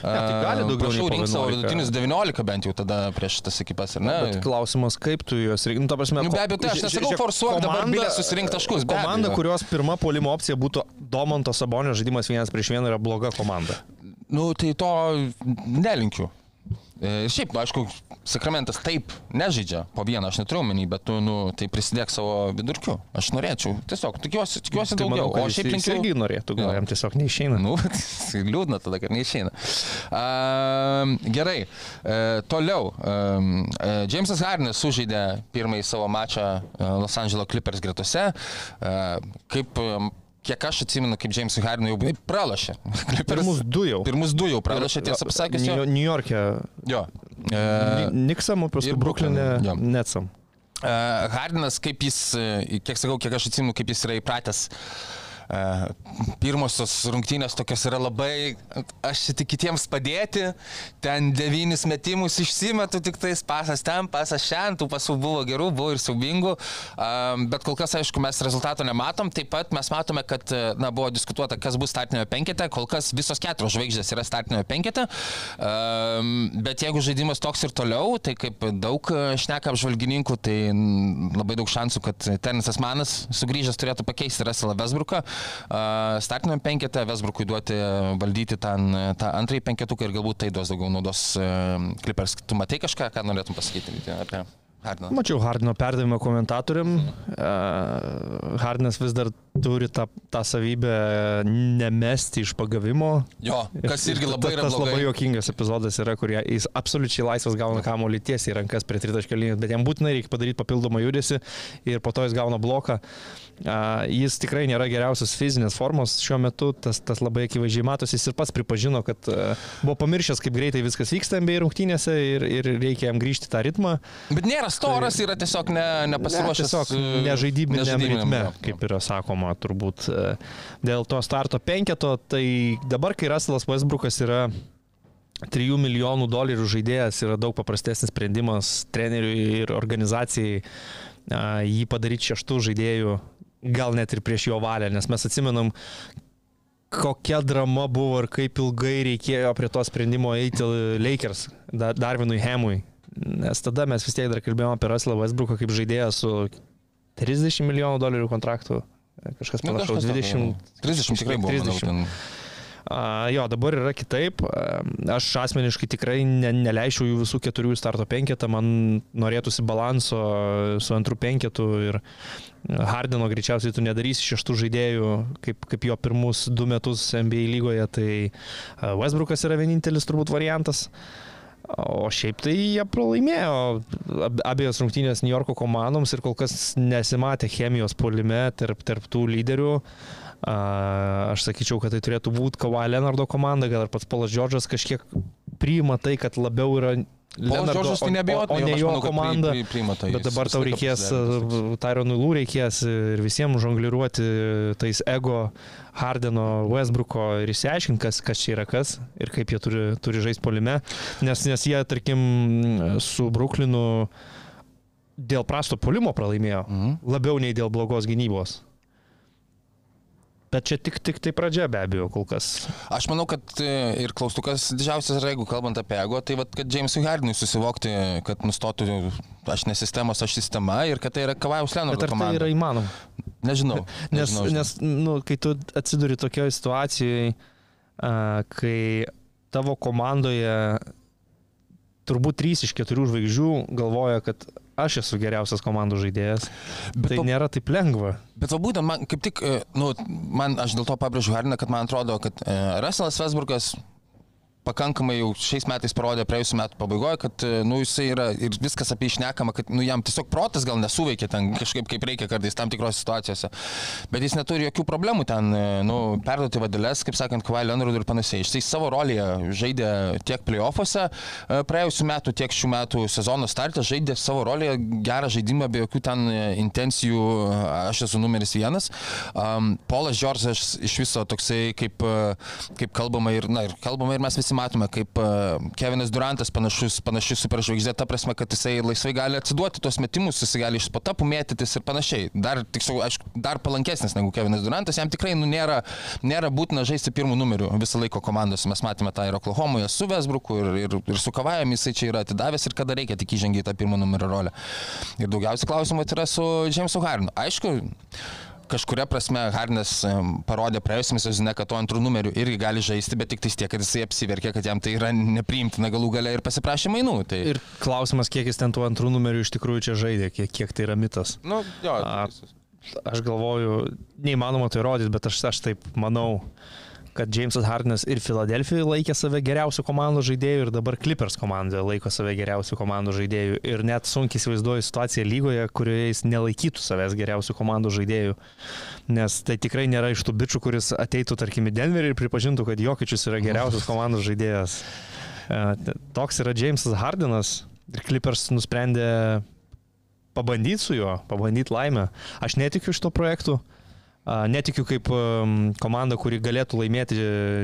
tai gali daugiau Prašau, rink savo 11. vidutinius 19 bent jau tada prieš tas ekipas, ar ne? Bet klausimas, kaip tu juos reikia. Nu, ta prasme, Nu, be abejo, tai aš nesakau, forsuok dabar bilę susirinkti taškus, Komanda, kurios pirma polimo opcija būtų Domanto Sabonio žaidimas vienas prieš vieną, yra bloga komanda. Nu, tai to nelinkiu. E, Šiaip, aišku, Sakramentas taip nežaidžia po vieną, aš neturiu menį, bet tu, nu, tai prisidėk savo vidurkiu. Aš norėčiau, tiesiog, tikiuosi, tikiuosi Tai daugiau. manau, o šiaip linkiu... irgi norėtų, gal jam tiesiog neišeina. Nu, liūdna tada, kad neišeina. Uh, gerai, uh, toliau. Uh, Jamesas Hardinas sužaidė pirmąjį savo mačą uh, Los Angeles Clippers gretose. Uh, kaip, um, kiek aš atsimenu, kaip Jamesas Hardinas jau pralašė. Pirmus du jau. Pirmus du jau pralašė, tiesą pasakius. New York'e. Jo. E, Niksam, paskui Brooklyn'e jo. Netsam. e, Hardinas, kaip jis, e, kiek sakau, kiek aš atsimenu, kaip jis yra įpratęs. e, Pirmosios rungtynės tokios yra labai, aš tik kitiems padėti, ten devynis metimus išsimetu, tik tais pasas ten, pasas šiandien, tų pasų buvo gerų, buvo ir siaubingų, e, bet kol kas, aišku, mes rezultato nematom, taip pat mes matome, kad, na, buvo diskutuota, kas bus startinėme penkete, kol kas visos keturios žvaigždės yra startinėme penkete, bet jeigu žaidimas toks ir toliau, tai kaip daug e, šneka apžvalgininkų, tai labai daug šansų, kad tenisas manas sugrįžęs turėtų pakeisti Russellą Vesbruką. Startiniam penketę Vesbrukui duoti valdyti ten, tą antrąjį penketuką ir galbūt tai duos daugiau naudos klipers. Tu matai kažką, ką norėtum pasakyti apie Hardiną? Mačiau Hardino perdavimą komentatoriam. Uh, Hardinas vis dar turi tą, tą savybę nemesti iš pagavimo. Jo, kas irgi labai yra tas labai jokingas epizodas yra, kur jis absoliučiai laisvas gauna kamuolį tiesiai į rankas prie tritaškio linijos, bet jam būtinai reikia padaryti papildomą judesį ir po to jis gauna bloką. Uh, jis tikrai nėra geriausios fizinės formos šiuo metu, tas, tas labai akivaizdžiai matosi, jis ir pats pripažino, kad uh, buvo pamiršęs, kaip greitai viskas vyksta NBA rungtynėse ir, ir reikia jam grįžti tą ritmą. Bet nėra storas, yra tiesiog ne, nepasiruošęs. Tiesiog e, nežaidybiniam, ritme, kaip yra sakoma, turbūt e, dėl to starto penketo. Tai dabar, kai Russellas Westbrookas yra 3 milijonų dolerių žaidėjas, yra daug paprastesnis sprendimas treneriui ir organizacijai jį padaryti šeštų žaidėjų, gal net ir prieš jo valią, nes mes atsimenam, kokia drama buvo ir kaip ilgai reikėjo prie to sprendimo eiti Lakers, Da- Darvinui Hemui. Nes tada mes vis tiek dar kalbėjome apie Russellą Westbrooką kaip žaidėją su 30 milijonų dolerių kontraktu. Kažkas Nu, panašaus, kažkas tokio, 20. jo. 30 tikrai buvo. 30. Manau, ten. Jo, dabar yra kitaip. Aš asmeniškai tikrai ne, neleičiau jų visų keturių starto penketą. Man norėtųsi balanso su antru penketu ir Hardino greičiausiai tu nedarysi šeštų žaidėjų kaip, kaip jo pirmus du metus NBA lygoje. Tai Westbrookas yra vienintelis turbūt variantas. O šiaip tai jie pralaimėjo ab- abiejos rungtynės New Yorko komandoms ir kol kas nesimatė chemijos polime tarp, tarp tų lyderių. A, Aš sakyčiau, kad tai turėtų būti Kawhi Leonardo komanda, gal ir pats Polas Džordžas kažkiek priima tai, kad labiau yra Džordžas tai o- o, ne jo manau, kad pri- komanda. pri- priima tai, Bet dabar tau reikės, Tyronui Lū reikės ir visiems žongliruoti tais ego Hardeno, Westbrooko ir išsiaiškinti, kas, kas čia yra kas ir kaip jie turi, turi žaisti polime. Nes, nes jie, tarkim, su Brooklynu dėl prasto polimo pralaimėjo Mhm. labiau nei dėl blogos gynybos. Bet čia tik, tik tai pradžia be abejo kol kas. Aš manau, kad e, ir klaustukas didžiausias yra, jeigu kalbant apie ego, tai vat, kad Jamesui Hardinui susivokti, kad nustotų aš ne sistemos, aš sistema ir kad tai yra Kavajaus Leonardo Bet ar tai komanda. yra įmanoma? Nežinau. Nes, nežinau, žinau. nes nu, kai tu atsiduri tokioje situacijoje, kai tavo komandoje turbūt trys iš keturių žvaigždžių galvoja, kad aš esu geriausias komandų žaidėjas, Bet tai to- nėra taip lengva. Bet va būtent, man kaip tik, e, nu, man, aš dėl to pabrėžiu Hardiną, kad man atrodo, kad e, Russellas Vesburgas pakankamai jau šiais metais parodė praėjusiu metu pabaigoje, kad e, nu, jisai yra ir viskas apie išnekama, kad nu, jam tiesiog protas gal nesuveikia ten kažkaip kaip reikia kartais tam tikrose situacijose. Bet jis neturi jokių problemų ten e, nu, perduoti vadėlės, kaip sakant, Kavai Leonardui ir panašiai. Jisai savo rolėje žaidė tiek playoffuose e, praėjusiu metu, tiek šių metų sezono startė, žaidė savo rolėje gerą žaidimą be jokių ten intencijų, aš esu numeris vienas. Um, Polas Džordžas iš viso toksai, kaip, kaip kalbama ir, na, ir kalbama ir mes visi matome, kaip e, Kevinas Durantas panašus, panašus superžvaigždė, ta prasme, kad jisai laisvai gali atsiduoti tos metimus, jisai gali iš spotapų mėtytis ir panašiai. Dar, tiksliau, aišku, dar palankesnis negu Kevinas Durantas, jam tikrai nu, nėra, nėra būtina žaisti pirmų numerių visą laiką komandos. Mes matėme tą ir Oklahomoje su Vesbruku ir, ir, ir su Kavajami jisai čia yra atidavęs ir kada reikia tik įžengia į tą pirmą numerio rolę. Ir daugiausiai klausimų yra su Jamesu Harinu. Aišku, kažkuria prasme Harnas parodė praėjusiame sezone, kad to antrų numerių irgi gali žaisti, bet tik tais tiek, kad jisai apsiverkė, kad jam tai yra nepriimtina galų gale ir pasiprašė mainų. Tai... Ir klausimas, kiek jis ten tų antrų numerių iš tikrųjų čia žaidė, kiek, kiek tai yra mitas. Nu, jo, A, Aš galvoju, neįmanoma tai rodyti, bet aš, aš taip manau, kad Jamesas Hardinas ir Filadelfijoje laikė save geriausių komandų žaidėjų ir dabar Clippers komandoje laiko save geriausių komandų žaidėjų. Ir net sunkiai įsivaizduoju situaciją lygoje, kurioje jis nelaikytų savęs geriausių komandų žaidėjų. Nes tai tikrai nėra iš tų bičių, kuris ateitų, tarkim, į Denverį ir pripažintų, kad Jokičius yra geriausias komandų žaidėjas. E, Toks yra Jamesas Hardinas ir Clippers nusprendė pabandyti su juo, pabandyti laimę. Aš netikiu šito projektu. A, Netikiu kaip komanda, kuri galėtų laimėti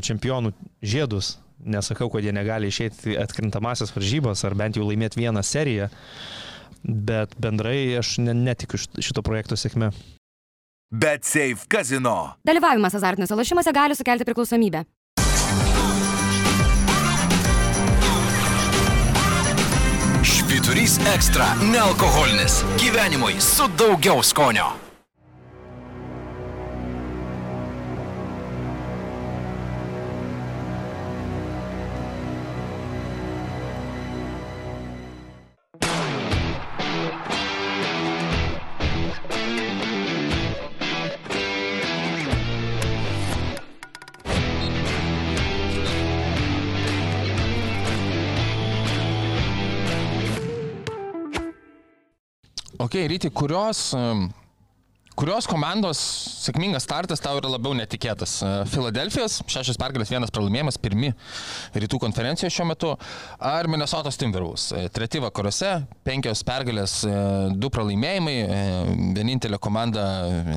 čempionų žiedus. Nesakau, kad jie negali išeiti atkrintamasias varžybas ar bent jau laimėti vieną seriją. Bet bendrai aš ne, netikiu šit- šito projekto sėkme. Bet Safe Casino. Dalyvavimas azartiniuose lošimuose gali sukelti priklausomybę. Švyturys ekstra - nealkoholinis. Gyvenimui su daugiau skonio. Ok, ryti, kurios, kurios komandos sėkmingas startas tau yra labiau netikėtas? E, Filadelfijos, šešios pergalės, vienas pralaimėjimas, pirmi rytų konferencijoje šiuo metu, ar Minnesotos Timberwolves? E, Treti vakaruose, penkios pergalės, e, du pralaimėjimai, vienintelė komanda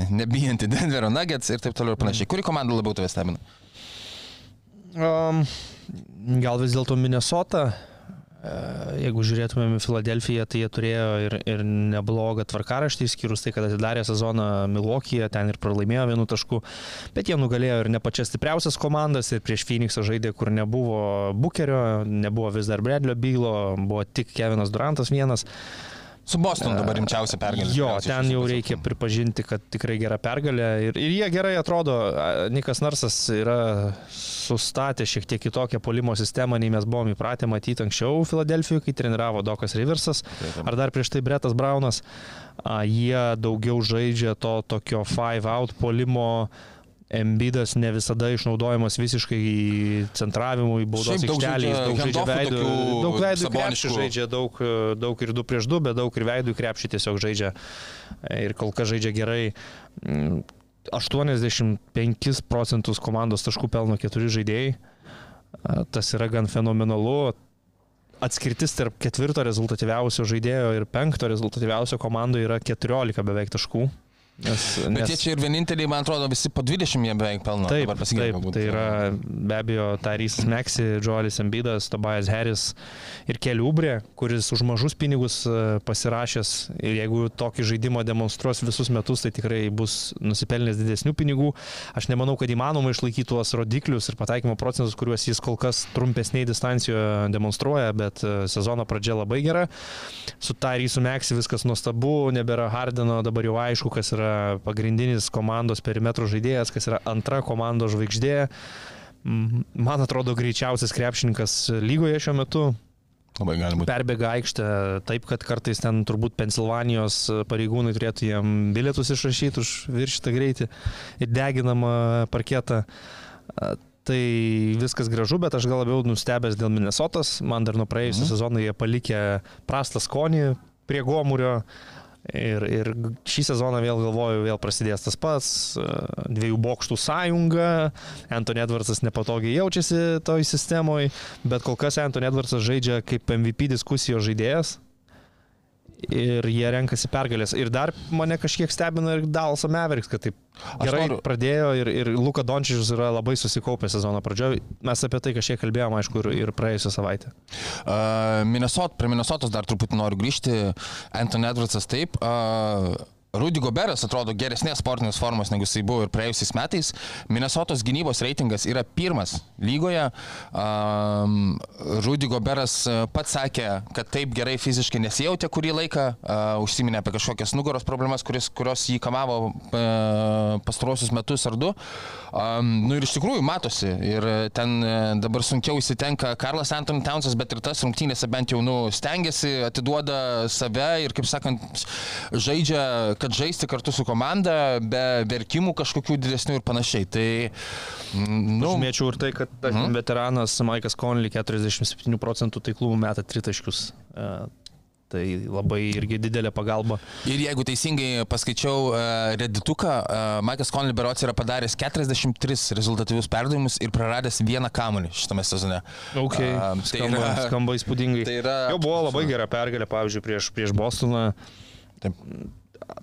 nebijanti Denverio Nuggets ir taip toliau ir panašiai. Kuri komanda labiau tave stebina? Um, gal vis dėlto Minnesota. E, Jeigu žiūrėtumėm į Filadelfiją, tai jie turėjo ir, ir neblogą tvarkaraštį, skyrus tai, kad atidarė sezoną Milwaukee'e, ten ir pralaimėjo vienu tašku, bet jie nugalėjo ir ne pačias stipriausias komandas, ir prieš Phoenixą žaidė, kur nebuvo Bukerio, nebuvo vis dar Bradlio bylo, buvo tik Kevinas Durantas vienas. Su Bostonu dabar rimčiausia pergalė. Jo, ten jau reikia pripažinti, kad tikrai gera pergalė. Ir, ir jie gerai atrodo. Nikas Narsas yra sustatę šiek tiek kitokią polimo sistemą, nei mes buvome įpratę matyti anksčiau Filadelfijoje, kai treniravo Dokas Riversas. Ar dar prieš tai Bretas Braunas. Jie daugiau žaidžia to tokio five out polimo. Embidas ne visada išnaudojamas visiškai centravimui, baudos aikštelėje, daug žaidžia veidų, daug veidų krepšį žaidžia, daug, daug ir 2 prieš 2, bet daug ir veidų krepšį tiesiog žaidžia ir kol kas žaidžia gerai. Mm, 85 procentus komandos taškų pelno keturi žaidėjai. Tas yra gan fenomenalu. Atskirtis tarp ketvirto rezultatyviausio žaidėjo ir penkto rezultatyviausio komandoje yra 14 beveik taškų. Nes, Bet jie čia ir vieninteliai, man atrodo, visi po 20 jie beveik pelno. Taip, taip galbūt. tai yra be abejo Tarys Meksi, Joelis Embidas, Tobias Harris ir Keliubrė, kuris už mažus pinigus e, pasirašęs ir jeigu tokį žaidimą demonstruos visus metus, tai tikrai bus nusipelnęs didesnių pinigų. Aš nemanau, kad įmanoma išlaikyti tuos rodiklius ir pataikymo procentus, kuriuos jis kol kas trumpesniai distancijoje demonstruoja, bet e, sezono pradžia labai gera. Su Tarysu Meksi viskas nuostabu, nebėra Hardino, dabar jau aišku, kas yra pagrindinis komandos perimetro žaidėjas, kas yra antra komandos žvaigždė. Man atrodo greičiausias krepšininkas lygoje šiuo metu. Labai gali būti. Perbėga aikštę taip, kad kartais ten turbūt Pensilvanijos pareigūnai turėtų jam bilietus išrašyti už viršitą greitį ir deginamą parketą. Tai viskas gražu, bet aš gal labiau nustebęs dėl Minnesotas. Man dar nuo praėjusią mhm. sezoną jie palikė prastą skonį prie gomurio. Ir, ir šį sezoną vėl galvoju, vėl prasidės tas pats, e, dviejų bokštų sąjunga, Anthony Edwardsas nepatogiai jaučiasi toj sistemoje, bet kol kas Anthony Edwardsas žaidžia kaip MVP diskusijos žaidėjas. Ir jie renkasi pergalės. Ir dar mane kažkiek stebina ir Dalso Mavericks, kad taip gerai noriu- pradėjo ir, ir Luka Dončičius yra labai susikaupęs sezono pradžioje. Mes apie tai kažkiek kalbėjome, aišku, ir, ir praėjusią savaitę. Uh, Minnesota, prie Minnesotos dar truputį noriu grįžti. Anthony Edwardsas taip. Uh, Rudy Goberas atrodo geresnės sportinės formos negu jisai buvo ir praėjusiais metais. Minnesotos gynybos reitingas yra pirmas lygoje. Um, Rudy Goberas uh, pats sakė, kad taip gerai fiziškai nesijautė kurį laiką, uh, užsiminė apie kažkokias nugaros problemas, kuris, kurios jį kamavo uh, pastarosius metus ar du. Um, nu ir iš tikrųjų matosi. Ir ten uh, dabar sunkiau įsitenka Karlas Anthony Townsas, bet ir tas rungtynėse bent jau nu, stengiasi, atiduoda save ir, kaip sakant, žaidžia, kad žaisti kartu su komanda, be verkimų kažkokių didesnių ir panašiai. Tai, mm, nu, Žymėčiau ir tai, kad Mhm. veteranas Maikas Conley 47 procentų taiklumų meta tritaškius. E, Tai labai irgi didelė pagalba. Ir jeigu teisingai paskaičiau uh, redituką, uh, Maikas Conley Berots yra padaręs 43 rezultatyvius perdavimus ir praradęs vieną kamuolį šitame sezone. Okay. Uh, tai skamba, yra- skamba įspūdingai. tai yra- Jau buvo labai gera pergalė, pavyzdžiui, prieš, prieš Bostoną. Taip.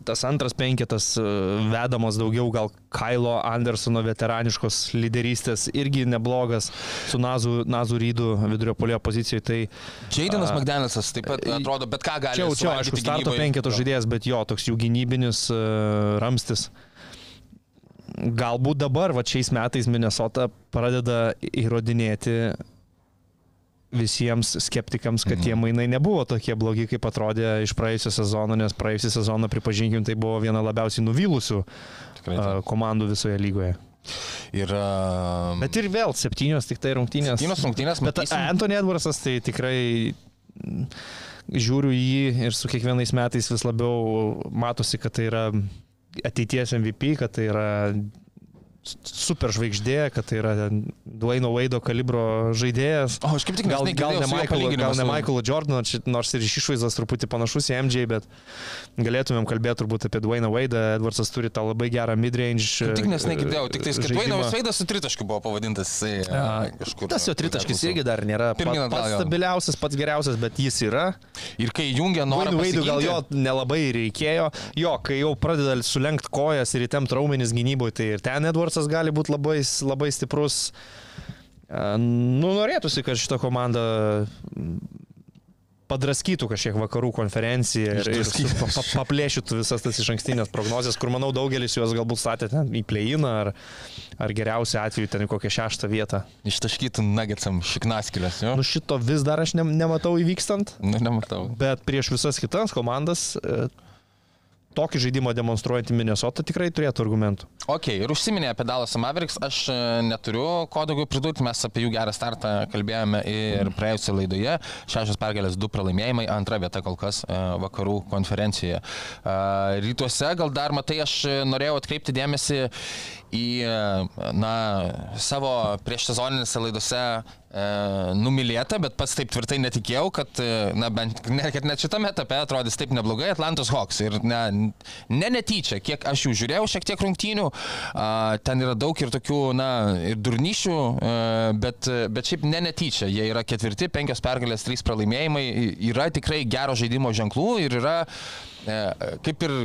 Tas antras penketas e, vedamas daugiau gal Kailo Andersono veteraniškos lyderystės irgi neblogas su Nazu, Nazu Rydu vidurio polio pozicijoje. Tai Jaidenas A, McDanielsas taip pat atrodo, bet ką gali čia, jau- čia aišku, starto penketo žaidėjas, bet jo, toks jų gynybinis uh, ramstis. Galbūt dabar, va šiais metais Minnesota pradeda įrodinėti visiems skeptikams, kad Mhm. tie mainai nebuvo tokie blogi, kaip atrodė iš praėjusio sezono, nes praėjusią sezoną, pripažinkim, tai buvo viena labiausiai nuvylusių Tikrai uh, taip. komandų visoje lygoje. Ir... Bet ir vėl septynios tik tai rungtynės. Septynios rungtynės, Bet matysim. Anthony Edwardsas tai tikrai mm, žiūriu į jį ir su kiekvienais metais vis labiau matosi, kad tai yra ateities MVP, kad tai yra super žvaigždė, kad tai yra Dwayno Vaido kalibro žaidėjas. O, aš kaip tik Gal, gal, ne Michael, gal ne Michaelo Jordano, čia nors ir iš išvaizdos truputį panašus į MJ, bet galėtumėm kalbėti turbūt apie Dwayną Vaidą. Edwardsas turi tą labai gerą midrange. Tik nesenai girdėjau, tik tai, kad. Vainas Vaidas su tritaškiu buvo pavadintas. Jisai, e, kažkur, Tas jo tritaškis irgi dar nėra pa- Pirmyn atgal, pats jo. stabiliausias, pats geriausias, bet jis yra. Ir kai jungia norą Vaidų vaidų gal jo nelabai reikėjo. Jo, kai jau pradeda sulenkti kojas ir įtempt raumenis gynyboje, tai ir ten Edwardsas gali būti labai, labai stiprus. Nu, norėtųsi, kad šita komanda mm, padraskytų kažkiek vakarų konferenciją ir, ir pa, pa, paplėšytų visas tas iš ankstinės prognozijas, kur manau daugelis juos galbūt statė ten į pleiną ar, ar geriausiu atveju ten į kokią šeštą vietą. Ištaškytų nagetsam šiknaskilės, jo? Nu šito vis dar aš ne, nematau įvykstant. Nu, nematau. Bet prieš visas kitas komandas e, tokį žaidimą demonstruojantį Minnesota tikrai turėtų argumentų. Ok, ir užsiminė apie Dallas Mavericks, aš e, neturiu ko daugiau pridurti, mes apie jų gerą startą kalbėjome ir praėjusioje laidoje. Šešios pergalės, du pralaimėjimai, antra vieta kol kas e, vakarų konferencijoje. E, Rytuose gal dar matai, aš norėjau atkreipti dėmesį į na, savo prieš sezoninėse laidose numylėta, bet pats taip tvirtai netikėjau, kad, e, na, bent, ne, kad net šitame etape atrodys taip neblogai Atlantos Hawks. Ir ne, ne netyčia, kiek aš jų žiūrėjau šiek tiek rungtynių, a, ten yra daug ir tokių, na, ir durnyšių, a, bet, bet šiaip ne netyčia. Jie yra ketvirti, penkios pergalės, trys pralaimėjimai, yra tikrai gero žaidimo ženklų ir yra e, kaip ir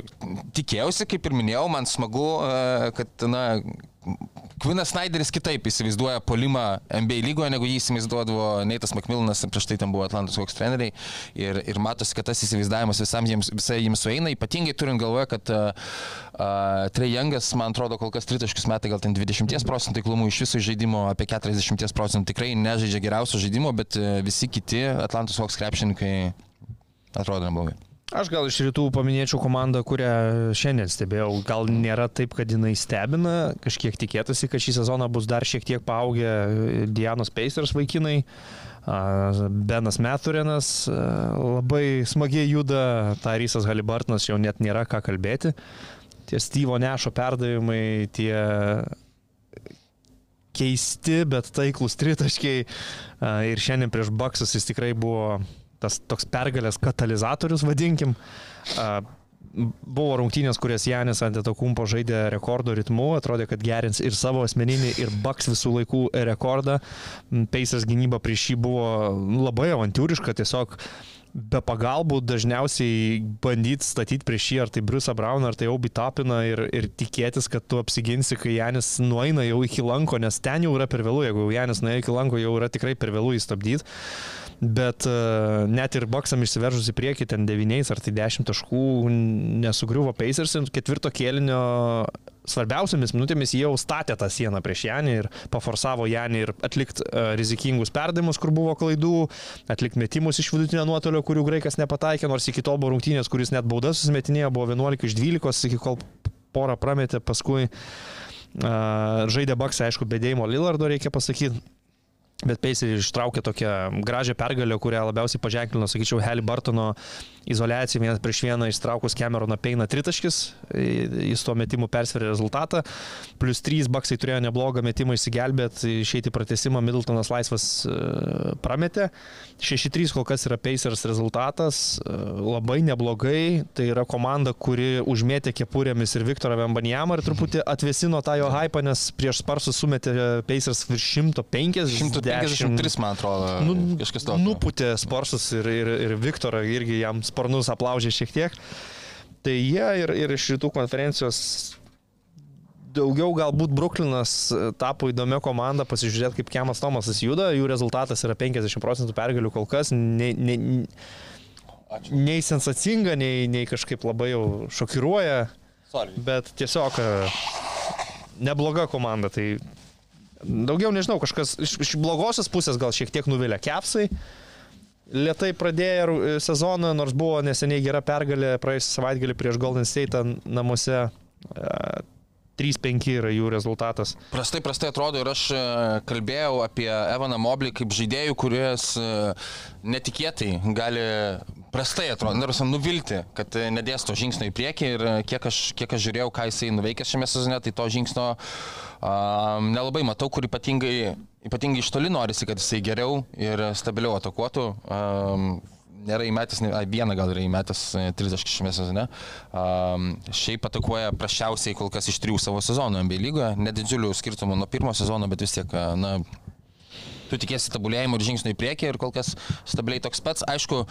tikėjausi, kaip ir minėjau, man smagu, e, kad, na, Kvinas Snyderis kitaip įsivaizduoja polimą NBA lygoje, negu jį įsivaizduodavo Neitas Makmilanas, prieš tai ten buvo Atlantos Hawks treneriai. Ir, ir matosi, kad tas įsivaizdavimas visam jiems, visai jiems sueina, ypatingai turint galvoje, kad uh, uh, Trejangas, man atrodo, kol kas tritaškius metai gal ten 20 procentų taiklumų iš viso žaidimo, apie 40 procentų tikrai nežaidžia geriausio žaidimo, bet uh, visi kiti Atlantos Hawks krepšininkai atrodo neblogai. Aš gal iš rytų paminėčiau komandą, kurią šiandien stebėjau. Gal nėra taip, kad jinai stebina, kažkiek tikėtasi, kad šį sezoną bus dar šiek tiek paaugę Dianos Pacers vaikinai. Benas Meturinas labai smagiai juda, Tarysas Halibartinas jau net nėra ką kalbėti. Tie Stevo Nešo perdavimai, tie keisti, bet taiklus tritaškiai. Ir šiandien prieš Baksus jis tikrai buvo tas toks pergalės katalizatorius, vadinkim. Buvo rungtynės, kurias Janis ant Etokumpo žaidė rekordo ritmu, atrodė, kad gerins ir savo asmeninį, ir Baks visų laikų rekordą. Peisas gynyba prieš jį buvo labai avantūriška, tiesiog be pagalbų dažniausiai bandyti statyti prieš jį, ar tai Briusą Brauną, ar tai Aubi Tapiną ir, ir tikėtis, kad tu apsiginsi, kai Janis nueina jau iki lanko, nes ten jau yra per vėlų, jeigu Janis nueina iki lanko, jau yra tikrai per vėlų įstabdyti bet uh, net ir Baksam išsiveržus į priekį ten 9 ar tai 10 taškų nesugriuvo Pacers ir ketvirto kėlinio svarbiausiamis minutėmis jau statė tą sieną prieš Janį ir paforsavo Janį ir atlikti uh, rizikingus perdavimus, kur buvo klaidų, atlikti metimus iš vidutinio nuotolio, kurių graikas nepataikė, nors iki tol buvo rungtynės, kuris net baudas susimetinėjo, buvo 11 iš 12, iki kol porą prametė, paskui uh, žaidė Baksą, aišku, bedėjimo Lillardo reikia pasakyti Bet Pacers ištraukė tokią gražią pergalę, kurią labiausiai paženklino, sakyčiau, Heli Bartono izolacija vienas prieš vieną ištraukus Cameroną Peina tritaškis, jis tuo metimu persverė rezultatą, plus 3 baksai turėjo neblogą metimą išsigelbėti, išeiti pratesimą, Middletonas laisvas e, prametė, 6-3 kol kas yra Pacers rezultatas, e, labai neblogai, tai yra komanda, kuri užmėtė kepurėmis ir Viktorą Vembanjamą ir truputį atvesino tą jo hypą, nes prieš Sparsus sumetė Pacers virš 150. 153, man atrodo. Nu, kažkas tokio. Nuputė Sporsus ir, ir, ir Viktorą irgi jam sparnus aplaužė šiek tiek. Tai jie ir, ir iš rytų konferencijos daugiau galbūt Bruklinas tapo įdomia komanda pasižiūrėti, kaip Kemas Tomasas juda, jų rezultatas yra 50 procentų pergalių kol kas, nei, nei, nei sensacinga, nei, nei kažkaip labai jau šokiruoja, Sorry. bet tiesiog nebloga komanda, tai Daugiau nežinau, kažkas iš, iš blogosios pusės gal šiek tiek nuvilia kepsai. Lietai pradėjo sezoną, nors buvo neseniai gera pergalė praėjusią savaitgalį prieš Golden State namuose. 3-5 yra jų rezultatas. Prastai, prastai atrodo ir aš e, kalbėjau apie Evaną Moblį kaip žaidėjų, kuris e, netikėtai gali prastai atrodo, nors nuvilti, kad nedės to žingsnio į priekį ir kiek aš, kiek aš žiūrėjau, ką jisai nuveikė šiame sezone, tai to žingsnio um, nelabai matau, kur ypatingai, ypatingai iš toli norisi, kad jisai geriau ir stabiliau atakuotų. Um, nėra įmetęs, ne, vieną gal yra įmetęs 30 e, šiame sezone. Um, šiaip atakuoja prašiausiai kol kas iš trijų savo sezonų MB lygoje, nedidžiulių skirtumų nuo pirmo sezono, bet vis tiek, e, na, tu tikėsi tabulėjimo ir žingsnių į priekį ir kol kas stabiliai toks pats. Aišku,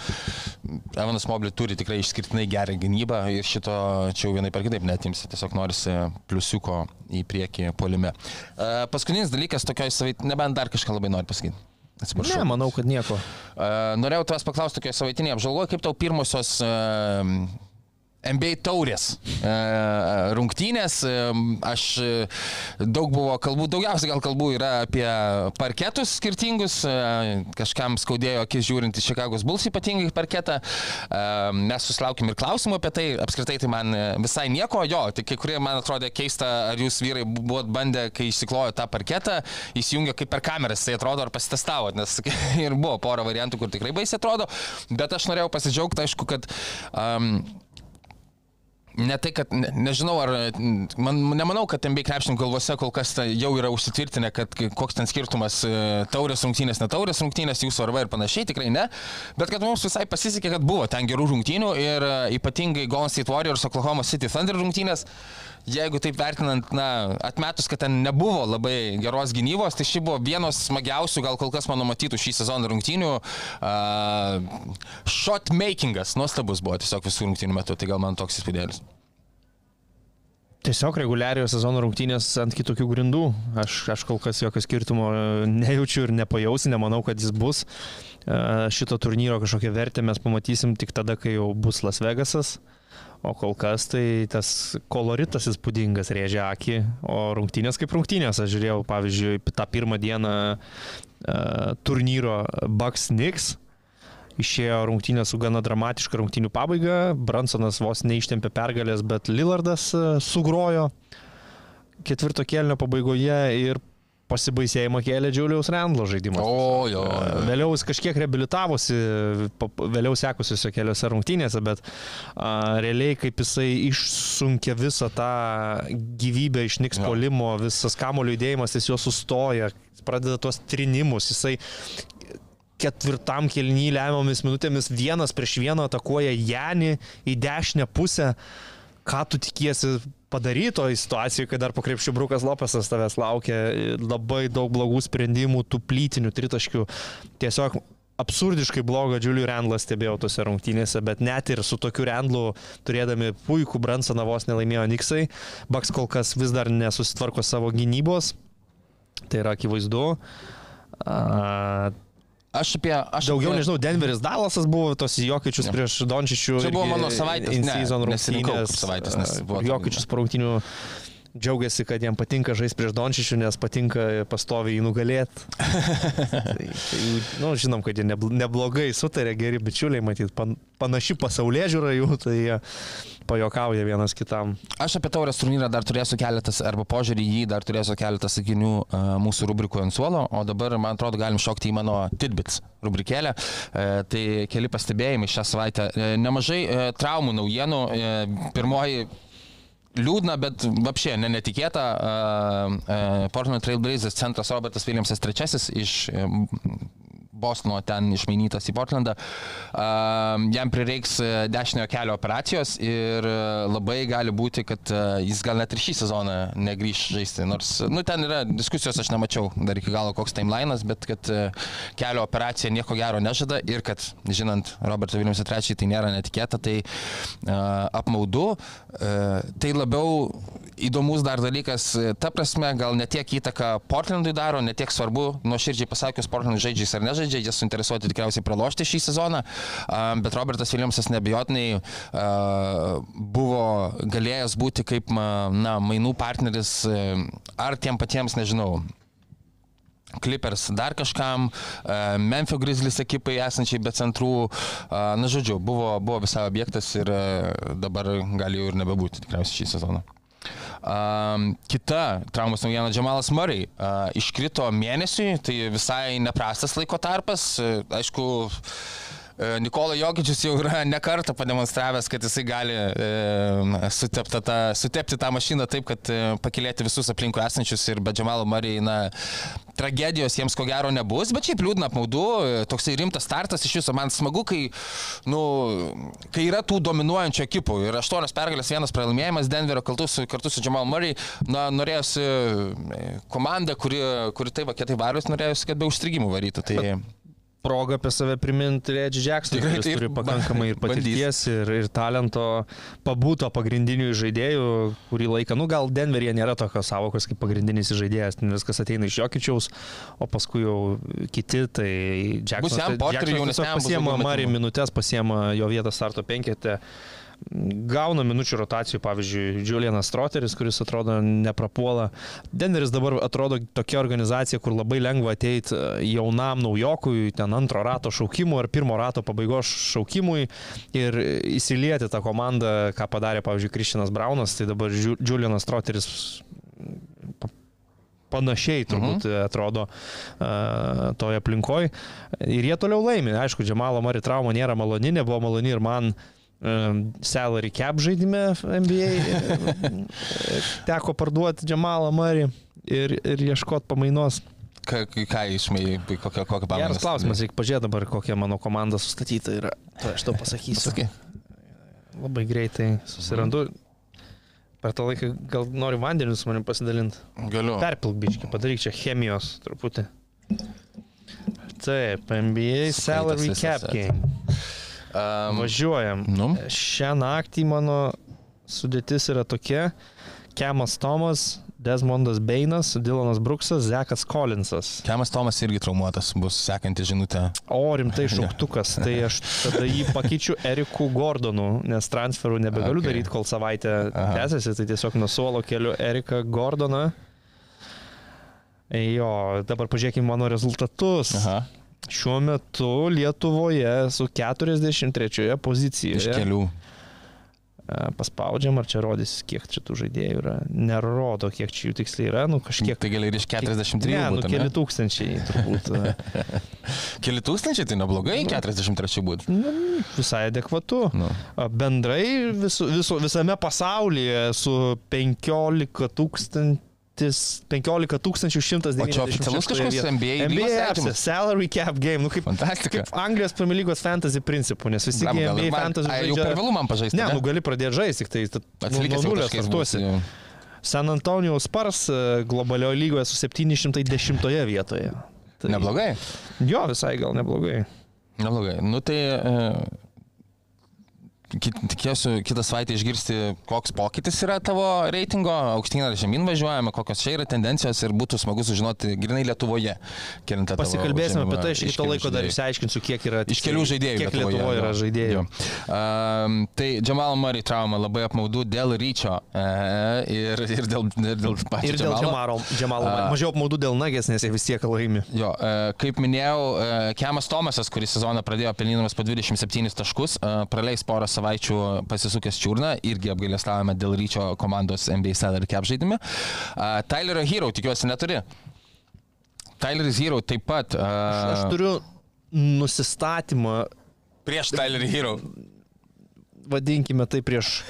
Evanas Moblį turi tikrai išskirtinai gerą gynybą ir šito čia jau vienai per kitaip netimsi, tiesiog norisi pliusiuko į priekį polime. Uh, paskutinis dalykas tokioj savait, nebent dar kažką labai nori pasakyti. Atsiprašau. Ne, manau, kad nieko. Uh, norėjau tavęs paklausti tokioje savaitinėje apžalgoje, kaip tau pirmosios uh, NBA taurės e, rungtynės. E, aš e, daug buvo kalbų, daugiausiai gal kalbų yra apie parketus skirtingus. Kažkam skaudėjo akis žiūrint į Čikagos Bulls ypatingai parketą. Mes susilaukim ir klausimų apie tai. Apskritai tai man visai nieko. Jo, tik kai kurie man atrodė keista, ar jūs vyrai buvot bandę, kai išsiklojo tą parketą, įsijungė kaip per kameras, tai atrodo, ar pasitestavot, nes ir buvo pora variantų, kur tikrai baisiai atrodo. Bet aš norėjau pasidžiaugti, aišku, kad um, ne tai, kad ne, nežinau, ar man, nemanau, kad MB krepšininkų galvose kol kas ta, jau yra užsitvirtinę, kad koks ten skirtumas e, taurės rungtynės, ne taurės rungtynės, jų svarba ir panašiai, tikrai ne. Bet kad mums visai pasisekė, kad buvo ten gerų rungtynių ir e, ypatingai Golden State Warriors, Oklahoma City Thunder rungtynės. Jeigu taip vertinant, na, atmetus, kad ten nebuvo labai geros gynybos, tai ši buvo vienos smagiausių, gal kol kas mano matytų šį sezoną rungtynių. Uh, shot makingas, nuostabus buvo tiesiog visų rungtynių metu, tai gal man toks įspūdėlis. Tiesiog reguliariojo sezono rungtynės ant kitokių grindų. Aš, aš kol kas jokio skirtumo nejaučiu ir nepajausiu, nemanau, kad jis bus. E, Šito turnyro kažkokią vertę mes pamatysim tik tada, kai jau bus Las Vegasas. O kol kas tai tas koloritas įspūdingas rėžia akį, o rungtynės kaip rungtynės. Aš žiūrėjau, pavyzdžiui, tą pirmą dieną uh, turnyro Bucks Knicks. Išėjo rungtynė su gana dramatiška rungtynių pabaiga. Bransonas vos neištempė pergalės, bet Lillardas e, sugrojo ketvirto kelnio pabaigoje ir pasibaisėjimą kėlė Džiuliaus Rendlo žaidimas. O, jo. E, Vėliau jis kažkiek reabilitavosi, vėliau sekusiuose keliose rungtynėse, bet a, realiai kaip jisai išsunkia visą tą gyvybę iš Niks Jo. polimo, visas kamulio judėjimas, jis jo sustoja, pradeda tuos trinimus, jisai ketvirtam kelny lemiamomis minutėmis vienas prieš vieną atakuoja Janį į dešinę pusę. Ką tu tikiesi padaryti toj situacijoje, kai dar po krepšių Brukas Lopesas tavęs laukia, labai daug blogų sprendimų, tų plytinių tritaškių. Tiesiog absurdiškai blogą Julių Rendlą stebėjau tose rungtynėse, bet net ir su tokiu Rendlu, turėdami puikų Bransoną vos nelaimėjo Niksai, Baks kol kas vis dar nesusitvarko savo gynybos, tai yra akivaizdu. A, Aš apie... Aš Daugiau apie... nežinau, Denveris Dalasas buvo tos Jokičius Jo. prieš Dončičių. Čia buvo mano savaitės, ne, nesirinkau savaitės, nes buvo tokia- Jokičius po rungtynių džiaugiasi, kad jam patinka žaisti prieš Dončičių, nes patinka pastoviai jį nugalėti. tai, tai, nu, žinom, kad jie nebl- neblogai sutarė, geri bičiuliai, matyt, pan, panaši pasaulyje žiūra jų, tai jie pajokauja vienas kitam. Aš apie taurės turnyrą dar turėsiu keletas, arba požiūrį į jį dar turėsiu keletą sakinių uh, mūsų rubrikoje ant suolo, o dabar, man atrodo, galim šokti į mano Tidbits rubrikėlę. Uh, tai keli pastebėjimai šią savaitę. Uh, nemažai traumų naujienų. Pirmoji liūdna, bet apšė, ne netikėta. Uh, uh, Portland Trail Blazers centras Robertas Williamsas III iš Bostono ten išmainytas į Portlandą. Uh, jam prireiks uh, dešiniojo kelio operacijos ir uh, labai gali būti, kad uh, jis gal net ir šį sezoną negrįž žaisti. Nors, nu, ten yra diskusijos, aš nemačiau dar iki galo koks timelinas, bet kad kelio operacija nieko gero nežada ir kad, žinant Roberto Williamsą III, tai nėra netikėta, tai apmaudu. Tai labiau įdomus dar dalykas, ta prasme, gal ne tiek įtaką Portlandui daro, ne tiek svarbu, nuo širdžiai pasakius, Portland žaidžiais ar nežaidžia, jie suinteresuoti tikriausiai pralošti šį sezoną, bet Robertas Williamsas nebejotinai buvo galėjęs būti kaip, na, mainų partneris e, ar tiem patiems, nežinau, Clippers dar kažkam, e, Memphis Grizzlies ekipai esančiai be centrų. Na, žodžiu, buvo, buvo visai objektas ir e, dabar gali jau ir nebebūti tikriausiai šį sezoną. Um, kita traumos naujiena Džemalas Murray uh, iškrito mėnesiui, tai visai neprastas laiko tarpas. Aišku, uh, Nikola Jokičius jau yra nekartą pademonstravęs, kad jisai gali e, sutepti, tą, sutepti tą mašiną taip, kad e, pakilėti visus aplinkui esančius ir be Džemalo Murray, na, tragedijos jiems ko gero nebus, bet šiaip liūdna apmaudu, e, toksai rimtas startas iš viso. Man smagu, kai, nu, kai yra tų dominuojančių ekipų ir aštuonios pergalės, vienas pralaimėjimas Denverio kartu su, kartu su Jamal Murray, na, norėjusi e, komanda, kuri, kuri taip, kietai varus, norėjusi, kad be užstrigimų varytų. Tai... Proga apie save priminti Redži Jackson, kuris taip, turi pakankamai ir patirties, ir, ir talento, pabūto pagrindinių žaidėjų, kurį laiką, nu gal Denveryje nėra tokios savokos kaip pagrindinis žaidėjas, ten viskas ateina iš Jokičiaus, o paskui jau kiti, tai Jackson, Bus jam Porteriui jaunesniam, bus pasiema metimų. minutės, pasiema jo vietą starto penketę. Gauna minučių rotacijų, pavyzdžiui, Julianas Troteris, kuris atrodo neprapuola. Denveris dabar atrodo tokia organizacija, kur labai lengva ateiti jaunam naujokui, ten antro rato šaukimui ar pirmo rato pabaigos šaukimui ir įsilieti tą komandą, ką padarė, pavyzdžiui, Kristinas Braunas, tai dabar Ju- Julianas Troteris pa- panašiai turbūt mhm. atrodo uh, toje aplinkoje. Ir jie toliau laimi. Aišku, Džemalo Mari trauma nėra maloni, nebuvo maloni ir man salary cap žaidime NBA e, teko parduoti Džamalą Marį ir, ir ieškoti pamainos. Ką, ką išmai, kokią, pamainą? Geras klausimas, reikia pažiūrėti dabar, kokia mano komanda sustatyta yra. Tai aš tau pasakysiu. Labai greitai susirandu. Per tą laiką gal nori vandenį su manim pasidalinti. Galiu. Perpilk biški, padaryk čia chemijos truputį. Taip, NBA salary cap game. Važiuojam. nu, Šią naktį mano sudėtis yra tokia. Kemas Tomas, Desmondas Beinas, Dylanas Bruksas, Zekas Collinsas. Kemas Tomas irgi traumuotas, bus sekanti žinutė. O rimtai šauktukas, tai aš tada jį pakeičiu Eriku Gordonu, nes transferų nebegaliu Okay. daryti, kol savaitę Aha. tęsiasi, tai tiesiog nuo suolo keliu Eriką Gordoną. Jo, dabar pažiūrėkime mano rezultatus. Aha. Šiuo metu Lietuvoje su 43 pozicijoje. Iš kelių. E, Paspaudžiam, ar čia rodys, kiek čia tų žaidėjų yra. Nerodo, kiek čia jų tiksliai yra, nu kažkiek. Tai gali ir iš 43. Ne, nu būt, keli tūkstančiai turbūt. Keli tūkstančiai, tai neblogai, 43 būtų. nu, visai adekvatu. Nu. Bendrai visu, visu, visame pasaulyje su 15 tūkstantis. 15 190. O čia oficialus kažkoks NBA NBA apsis, salary cap game, nu kaip, Fantastika. kaip Anglijos Premier lygos fantasy principų, nes visi gal NBA man- fantasy ai, Jau per žaidžia... vėlų man pažaisti. Ne, nu gali pradėti žaisti, tik tai nuo Atsilikęs nuo nulio startuosi. San Antonijaus Spars e, globalioje lygoje su 710 vietoje. Tai, Neblogai. Jo, visai gal neblogai. Neblogai. Nu tai ki- tikėsiu kitą savaitę išgirsti, koks pokytis yra tavo reitingo, aukštyn ar žemyn važiuojame, kokios čia yra tendencijos ir būtų smagu sužinoti grinai Lietuvoje. Pasikalbėsime apie tai, aš iki iš to laiko dar išsiaiškinsiu, kiek yra Iš kelių žaidėjų. Kiek Lietuvoje yra jo. žaidėjų. Um, tai Džamal Murray trauma labai apmaudu dėl ryčio e, ir, ir dėl, ir dėl pačio Ir dėl Džamalo. Džamalo. A. Mažiau apmaudu dėl nagės, nes jie vis tiek laimi. Jo, e, kaip minėjau, e, Kemas Tomasas, kuris sezoną pradėjo pelnydamas po 27 taškus, e, praleis porą savaičių pasisukęs čiurną, irgi apgailestavome dėl ryčio komandos NBA salary cap žaidime. E, Tylerio Hero, tikiuosi, neturi. Tyleris Hero taip pat. e, Aš turiu nusistatymą, Prieš Tylerį Hero. vadinkime tai prieš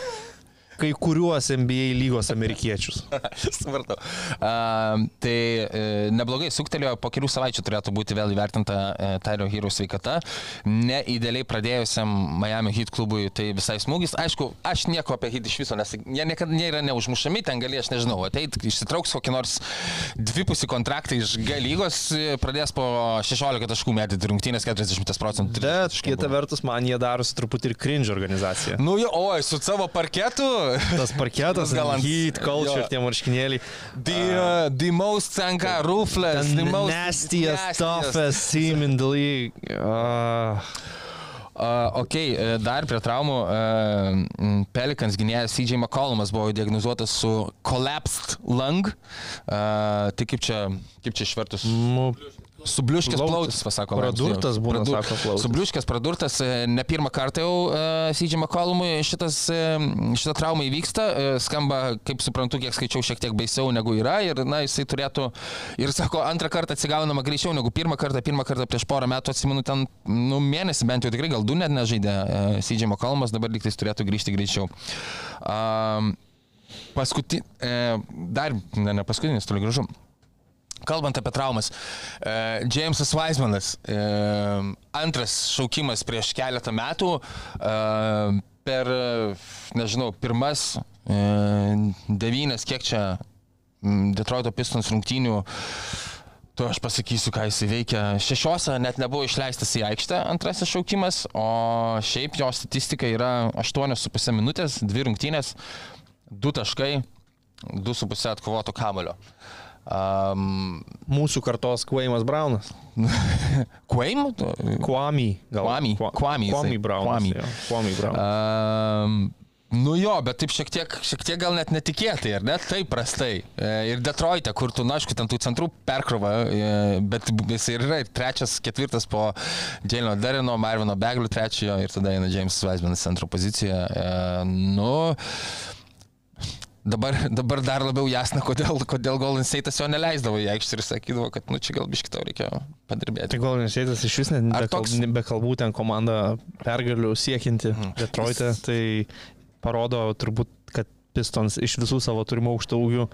kai kuriuos NBA lygos amerikiečius. Supratau. Uh, tai e, neblogai suktelėjo, po kelių savaičių turėtų būti vėl įvertinta e, Tyro Hero sveikata. Neįdėliai pradėjusiam Miami Heat klubui tai visai smūgis. Aišku, aš nieko apie Heat iš viso, nes jie niekada nėra neužmušami, ten gali, aš nežinau, ateit, išsitrauks kokį nors dvipusį kontraktą iš G lygos, e, pradės po 16 taškų metyti rungtynės 40 procentų. Bet kita vertus, man jie darosi truputį ir cringe organizacija. Nu, jo, oi, su savo parketu. Tas parketas, Gal ant- heat, culture, jo. tie marškinėliai. The, uh, the most tenka, ruthless, the The most nastiest, toughest team in the league. Uh, Uh, ok, e, dar prie traumų uh, Pelikans gynėjas CJ McCollumas buvo diagnozuotas su collapsed lung. Uh, tai kaip čia, kaip čia išvertus? nu, Subliuškės Plautis. pasako. Pradurtas būna, sako, plautis. Subliuškės pradurtas, e, ne pirmą kartą jau uh, CJ McCollumui šitas, e, šita trauma įvyksta. E, Skamba, kaip suprantu, kiek skaičiau, šiek tiek baisiau negu yra. Ir, na, jisai turėtų, ir sako, antrą kartą atsigaunama greičiau negu pirmą kartą. Pirmą kartą prieš porą metų, atsimenu, ten, nu, mėnesį bent jau tikrai, gal du net nežaidė uh, CJ McCollumas, dabar liktais turėtų grįžti greičiau. Um, Paskuti, e, dar, ne, ne paskutinis, toli gražu. Kalbant apie traumas, Jamesas Weismanas, e, antras šaukimas prieš keletą metų, e, per, nežinau, pirmas e, devynes, kiek čia Detroito Pistons rungtynių, tu aš pasakysiu, ką jis veikia. Šešiose net nebuvo išleistas į aikštę antrasis šaukimas, o šiaip jo statistika yra 8,5 minutės, 2 rungtynės, 2 taškai, 2,5 atkovoto kamulio. Um, mūsų kartos Kvaimas Braunas. Kwame, Kwa- Kwame jisai. Kwame Braunas. Kwame. jo, Kwame Braunas. Um, Nu jo, bet taip šiek tiek, šiek tiek gal net netikėtai, ar ne? Taip prastai. E, Ir Detroite, kur tu, na, aišku, ten tų centrų perkrova, e, bet jis ir yra ir trečias, ketvirtas po Džeilino Darino, Marvino Beglių trečiojo ir tada eina James Weismanas centro poziciją. E, Nu, Dabar, dabar dar labiau jasna, kodėl, kodėl Golden State'as jo neleisdavo į aikštę ir sakydavo, kad, nu, čia gal biškai tau reikėjo padirbėti. Tai Golden State'as iš vis net be, toks- be kalbų ten komanda pergalių siekinti Mhm. Detroit'e, tai parodo turbūt, kad Pistons iš visų savo turimų aukštų ūgių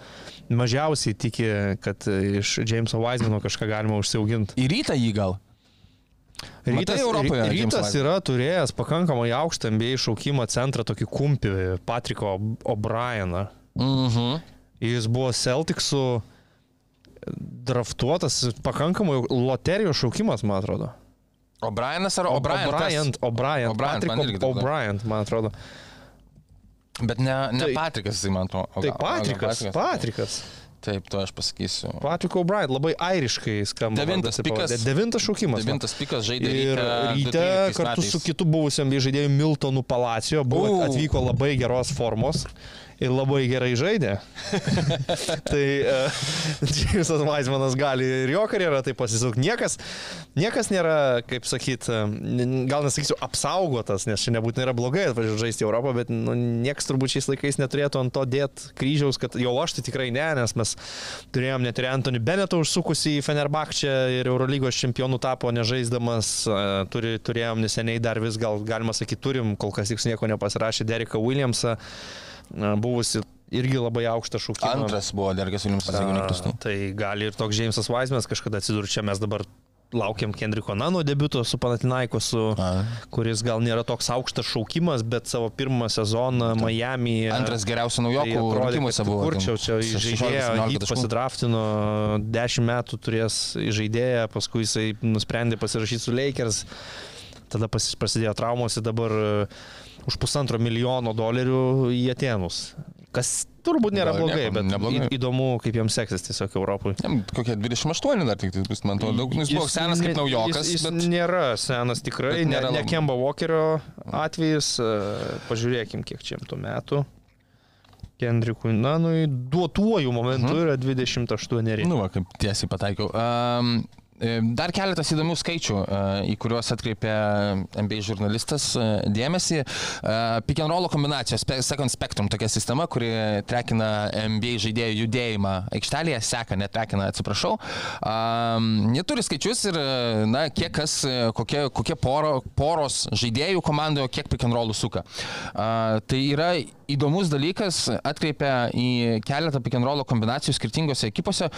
mažiausiai tiki, kad iš Jameso Wisemano kažką galima užsiauginti. Į rytą jį gal. Matai Europoje rytas yra turėjęs pakankamai aukštą NBA šaukimo centrą, tokį kumpį, Patriko O'Brieną. Mhm. Jis buvo Celticsų draftuotas, pakankamai loterijos šaukimas, man atrodo. O'Brienas ar O'Brien? O'Brien, O'Brien, O'Brien, man atrodo. Bet ne, ne Tai- Patrikas, jisai man atrodo. Tai Patrikas, Patrikas. Taip, to aš pasakysiu. Patrick O'Brien, labai airiškai skamba. Devintas pikas. Devintas šaukimas. Devintas pikas žaidė Ir ryte kartu su kitu buvusiam bei žaidėju Miltonu Palacijo buvo, atvyko labai geros formos ir labai gerai žaidė. tai uh, Džeimsas Weismanas gali ir jo karjerą taip pasisukti. Niekas, niekas nėra, kaip sakyt, e, gal nesakysiu, apsaugotas, nes čia nebūtinai yra blogai atvažiuoti žaisti Europą, bet nu, niekas turbūt šiais laikais neturėtų ant to dėti kryžiaus, kad jau aš tai tikrai ne, nes mes turėjom net ir Anthony Bennettą užsukusi į Fenerbahčę ir Eurolygos čempionų tapo nežaisdamas, e, turi, turėjom neseniai dar vis, gal galima sakyti, turim, kol kas tik nieko nepasirašė Dereką Williamsą, e, buvusi irgi labai aukštą šūkį. Antras buvo Dergas Viljamsas, jeigu neklystu. Tai gali ir toks Džeimsas Vaismės kažkada atsidurti čia, mes dabar laukiam Kendriko Nano debiuto su Panatinaikosu, kuris gal nėra toks aukštas šaukimas, bet savo pirmą sezoną Miami. Antras geriausių Tai naujokų atrodė, rinkimuose buvo. Kur čia, 16-17 jį pasidraftino, 10 metų turės žaidėją, paskui jisai nusprendė pasirašyti su Lakers, tada prasidėjo traumos ir dabar e, už pusantro milijono dolerių į Atenus. Kas turbūt nėra Gal blogai, nieko, bet neblogai. įdomu, kaip jiems seksis tiesiog Europai. Jam Kokie 28 dar tik tai man atrodo, daug, nu, jis buvo senas kaip ne- naujokas, Jis, jis bet nėra senas tikrai, bet ne, nėra ne labai- Kemba Walkerio atvejis. e, Pažiūrėkim, kiek čia jam tų metų. Kendrikui Nanui duotuoju momentu yra 28. Nu, va, kaip tiesiai pataikiau. Um, Dar keletas įdomių skaičių, e, į kuriuos atkreipė MBA žurnalistas e, dėmesį. E, Pick and roll kombinacijos, Second Spectrum tokia sistema, kuri trekina NBA žaidėjų judėjimą aikštelėje, seka, netrekina, atsiprašau. Jie turi skaičius ir, e, na, kiek kas, e, kokie, kokie poro, poros žaidėjų komandoje, kiek pick and rollų suka. Tai yra įdomus dalykas, atkreipia į keletą roll kombinacijų skirtingose ekipose,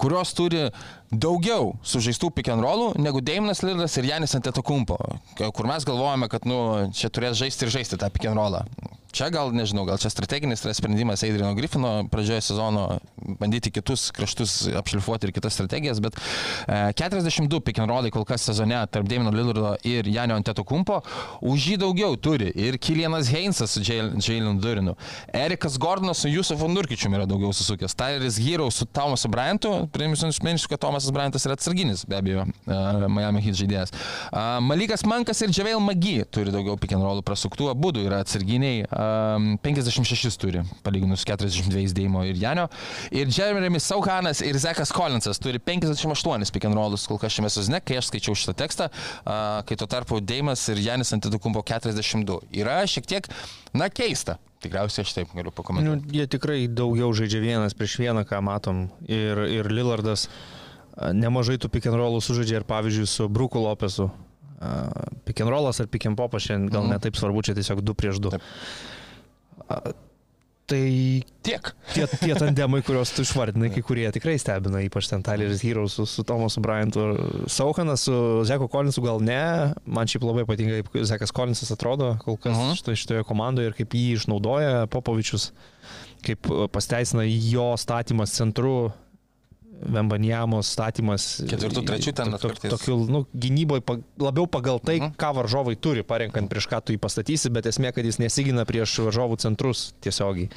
kurios turi daugiau sužaistų rollų negu Daimonas Lillas ir Janis Antetokumpo, kur mes galvojame, kad nu, čia turės žaisti ir žaisti tą rollą. Čia gal, nežinau, gal čia strateginis sprendimas Adriano Griffino pradžioje sezono bandyti kitus kraštus apšlifuoti ir kitas strategijas, bet e, 42 pick and rollai kol kas sezone tarp Daimono Lillardo ir Janio Antetokumpo, už jį daugiau turi ir Kilianas Heinsas su Jalen Durinu, Erikas Gordonas su Jusufu Nurkičiumi yra daugiau susukęs, Tyleris Hero su Tomasu Bryantu, priminsiu mėnesių, kad Tomasas Bryantas yra atsarginis, be abejo, e, Miami Heat žaidėjas. E, Malikas Mankas ir Džavel Magi turi daugiau pick and rollų prasuktų, abu yra atsarginiai, um, 56 turi, palyginus 42 Deimo ir Janio. Ir Jeremis Sauhanas ir Zekas Collinsas turi 58 pick and rollus kol kas šiame sezone, kai aš skaičiau šitą tekstą, uh, kai tuo tarpu Deimas ir Janis Antetokumpo 42. Yra šiek tiek, na, keista. Tikriausiai aš taip galiu Nu, pakomentuoti. jie tikrai daugiau žaidžia vienas prieš vieną, ką matom. Ir, ir Lillardas nemažai tų pick and rollų sužaidžia ir pavyzdžiui su Bruku Lopesu. Rollas ar pick and popas šiandien gal Mhm. netaip svarbu, čia tiesiog 2 prieš 2. Taip. Tai Tiek. tie, tie tandemai, kuriuos tu išvardinai, kai kurie tikrai stebina, ypač ten Tyleris Hero su, su Tomasu Bryantu. Sauhanas su Zeko Collinsu gal ne, man šiaip labai patinka, kaip Zekas Collinsas atrodo kol kas Mhm. šitoje, šitoje komandoje ir kaip jį išnaudoja Popovičius, kaip pasteisina jo statymas centru. Vembanjamos statymas. Ketvirtų, trečių ten to- to-. Tokiu, nu, gynyboje pa, labiau pagal tai, Mhm. ką varžovai turi, parenkant prieš ką tu jį pastatysi, bet esmė, kad jis nesigina prieš varžovų centrus tiesiogiai.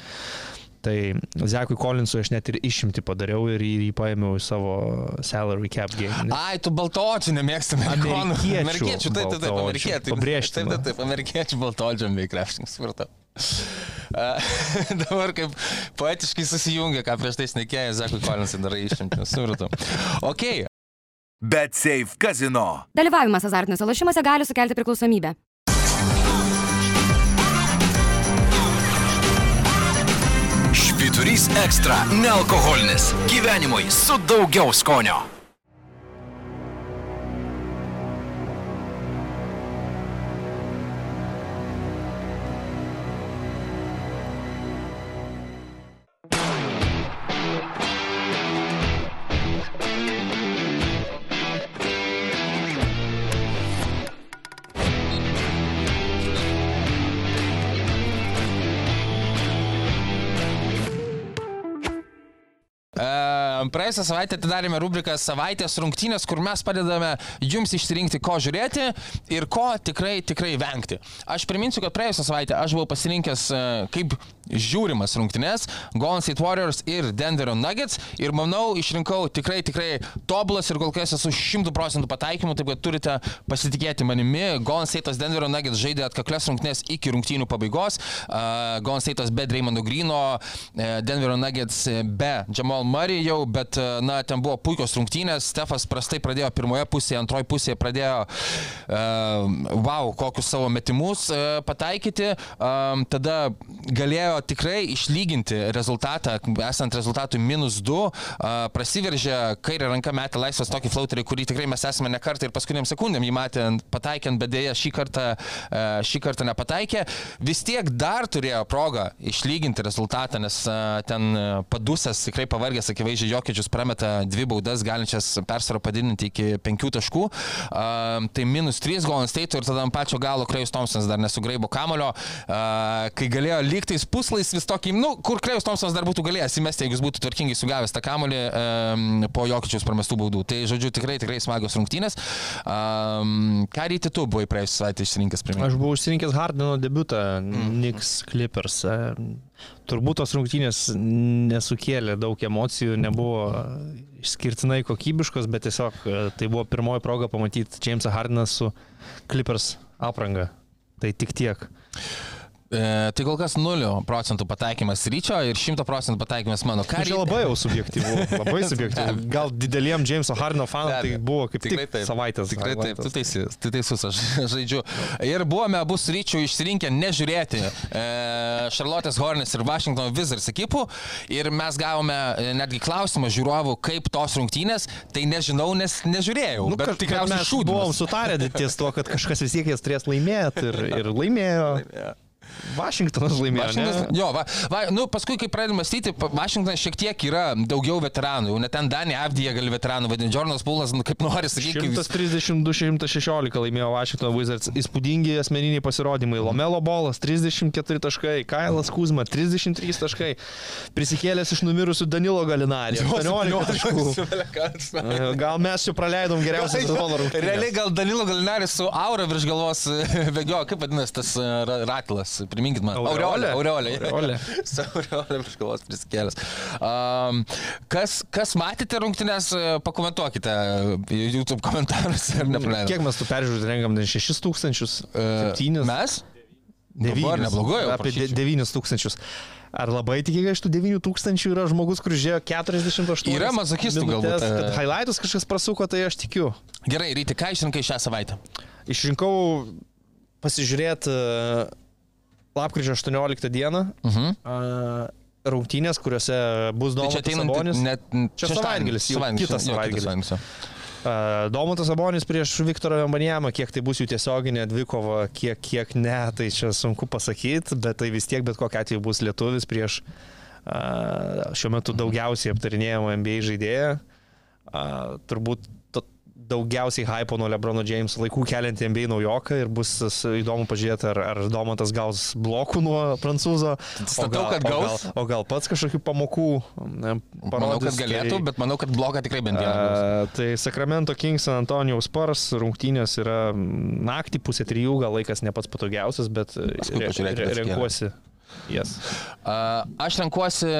Tai Zekui Kolinsui aš net ir išimti padariau ir jį, paėmiau į savo salary cap game. Ai, tu baltočių nemėgsti amerikonų. Amerikiečių Amerikiečių, taip, taip, taip, amerikiečių. Pabrėžtina. Taip, taip, taip, amerikiečių baltočių bei krepšininkas, supratau. Dabar kaip poetiškai susijungia, ką prieš tai snekėjo, Zekui Kolinsai darai išimti, supratau. Ok, Bet Safe Casino. Dalyvavimas azartiniuose lošimuose gali sukelti priklausomybę. Špit Vyturys ekstra - nealkoholinis. Gyvenimui su daugiau skonio. Praėjusią savaitę atidarėme rubriką savaitės rungtynės, kur mes padedame jums išsirinkti, ko žiūrėti ir ko tikrai, tikrai vengti. Aš priminsiu, kad praėjusią savaitę aš buvau pasirinkęs e, kaip žiūrimas rungtynės Golden State Warriors ir Denverio Nuggets ir manau išrinkau tikrai, tikrai tobulas ir kol kas esu 100 procentų pataikymu, taip kad turite pasitikėti manimi. Golden State'as Denverio Nuggets žaidė atkaklias rungtynės iki rungtynių pabaigos. Uh, Golden State'as be Dreymondo Grino, uh, Denverio Nuggets e, be Jamal Murray jau, bet uh, na, ten buvo puikios rungtynės. Stefas prastai pradėjo pirmoje pusėje, antroje pusėje pradėjo, uh, wow, kokius savo metimus uh, pataikyti. Um, tada galėjo tikrai išlyginti rezultatą, esant rezultatui minus 2, uh, prasiveržė kairę ranką metę laisvas tokį flauterį, kurį tikrai mes esame ne kartą ir paskutiniam sekundėm jį matėm pataikiant, bet dėja šį kartą, šį kartą nepataikė. Vis tiek dar turėjo progą išlyginti rezultatą, nes ten padusęs, tikrai pavargęs, akivaizdžiai Jokiečius prameta dvi baudas, galinčias persvarą padidinti iki penkių taškų. Tai minus 3 Golden State ir tada ant pačio galo Krejus Thompsonas dar nesugraibo kamulio, kai galėjo lygtais puslaisvis tokį, nu, kur Krejus Thompsonas dar būtų galėjęs įmesti, jeigu jis būtų tvarkingai sugavęs tą kamulį um, po Jokiečius pramestų baudų. Tai, žodžiu, tikrai, tikrai smagios rungtynės. Um, ką ryti tu buvai praėjusią savaitę išsirinkęs pirmiausia? Aš buvau išsirinkęs Hardino debutą, mm. Knicks Clippers. Turbūt tos rungtynės nesukėlė daug emocijų, nebuvo išskirtinai kokybiškos, bet tiesiog e, tai buvo pirmoji proga pamatyti Jamesą Hardiną su Clippers apranga. Tai tik tiek. E, tai kol kas 0 procentų pataikymas ryčio ir 100 procentų pataikymas mano. Ką Čia labai jau subjektyvu, labai subjektyvu. Gal dideliem Jameso Hardino fanam tai buvo kaip Tikrai tik taip. savaitės. Tikrai taip, tu teisus, tu teisus, aš žaidžiu. Ir buvome abu su ryčiu išsirinkę nežiūrėti e, Charlotte's Hornets ir Washington Wizards ekipų ir mes gavome e, netgi klausimą žiūrovų, kaip tos rungtynės, tai nežinau, nes nežiūrėjau. Nu, bet tikriausiai mes buvom šūdus. sutarę ties tuo, kad kažkas vis tiek jas turės laimėti ir, ir laimėjo. Vašingtonas laimėjo. Vašingtonas, ne? jo, va, va, nu, paskui, kai pradėjome mąstyti, Vašingtonas šiek tiek yra daugiau veteranų, jau net ten Danė Avdija gali veteranų vadinti, Jordanas Pūlas, nu, kaip nori sakyti. 132-116 laimėjo Washington Wizards. Įspūdingi asmeniniai pasirodymai. Lomelo bolas 34 taškai, Kailas Kuzma 33 taškai. Prisikėlęs iš numirusių Danilo Galinarį 18 taškų. Gal mes čia praleidom geriausią rungtynę. Realiai gal Danilo Galinaris su aura virš galvos bėgio, kaip vadinasi tas e, ra- ratilas, priminkit man. Aureolė? Aureolė. Aureolė. Su aureolė virš galvos prisikėlęs. Um, kas, kas matėte rungtynės, e, pakomentuokite e, YouTube komentaruose ar nepraleidome. Kiek mes tų peržiūrų rengam? 6 tūkstančius? 7? Mes? Dabar neblogai jau Apie prašyčiau. 9 tūkstančius. Ar labai tikiai, kad iš tų 9 tūkstančių yra žmogus, kuris žiūrėjo 48 Yra minutes, galbūt, e. Kad highlightus kažkas prasuko, tai aš tikiu. Gerai, Ryti, ką išrinkai šią savaitę? Išrinkau pasižiūrėti e, lapkričio 18 dieną Uh -huh. a, rungtynės, kuriuose bus Tai Domantas ateinant Sabonis. net... Čia savaitgalis, kitas savaitgalis. A, Domantas Sabonis prieš Viktorą Vembanjamą, kiek tai bus jų tiesioginė dvikova, kiek, kiek ne, tai čia sunku pasakyti, bet tai vis tiek bet kokia atveju bus lietuvis prieš a, šiuo metu daugiausiai aptarinėjamą NBA žaidėją. A, turbūt daugiausiai hypo nuo Lebrono James laikų keliantį NBA naujoką ir bus įdomu pažiūrėti, ar, ar Domantas gaus blokų nuo prancūzo. Statau, gal- kad o gal- gaus. O gal pats kažkokių pamokų ne, Manau, kad parodys, galėtų, tai- bet manau, kad blogą tikrai bent vieną. gaus. Tai Sacramento Kings San Antonijos Spurs rungtynės yra naktį pusė trijų, gal laikas ne pats patogiausias, bet re, re, renkuosi. Yes. Aš renkuosi e,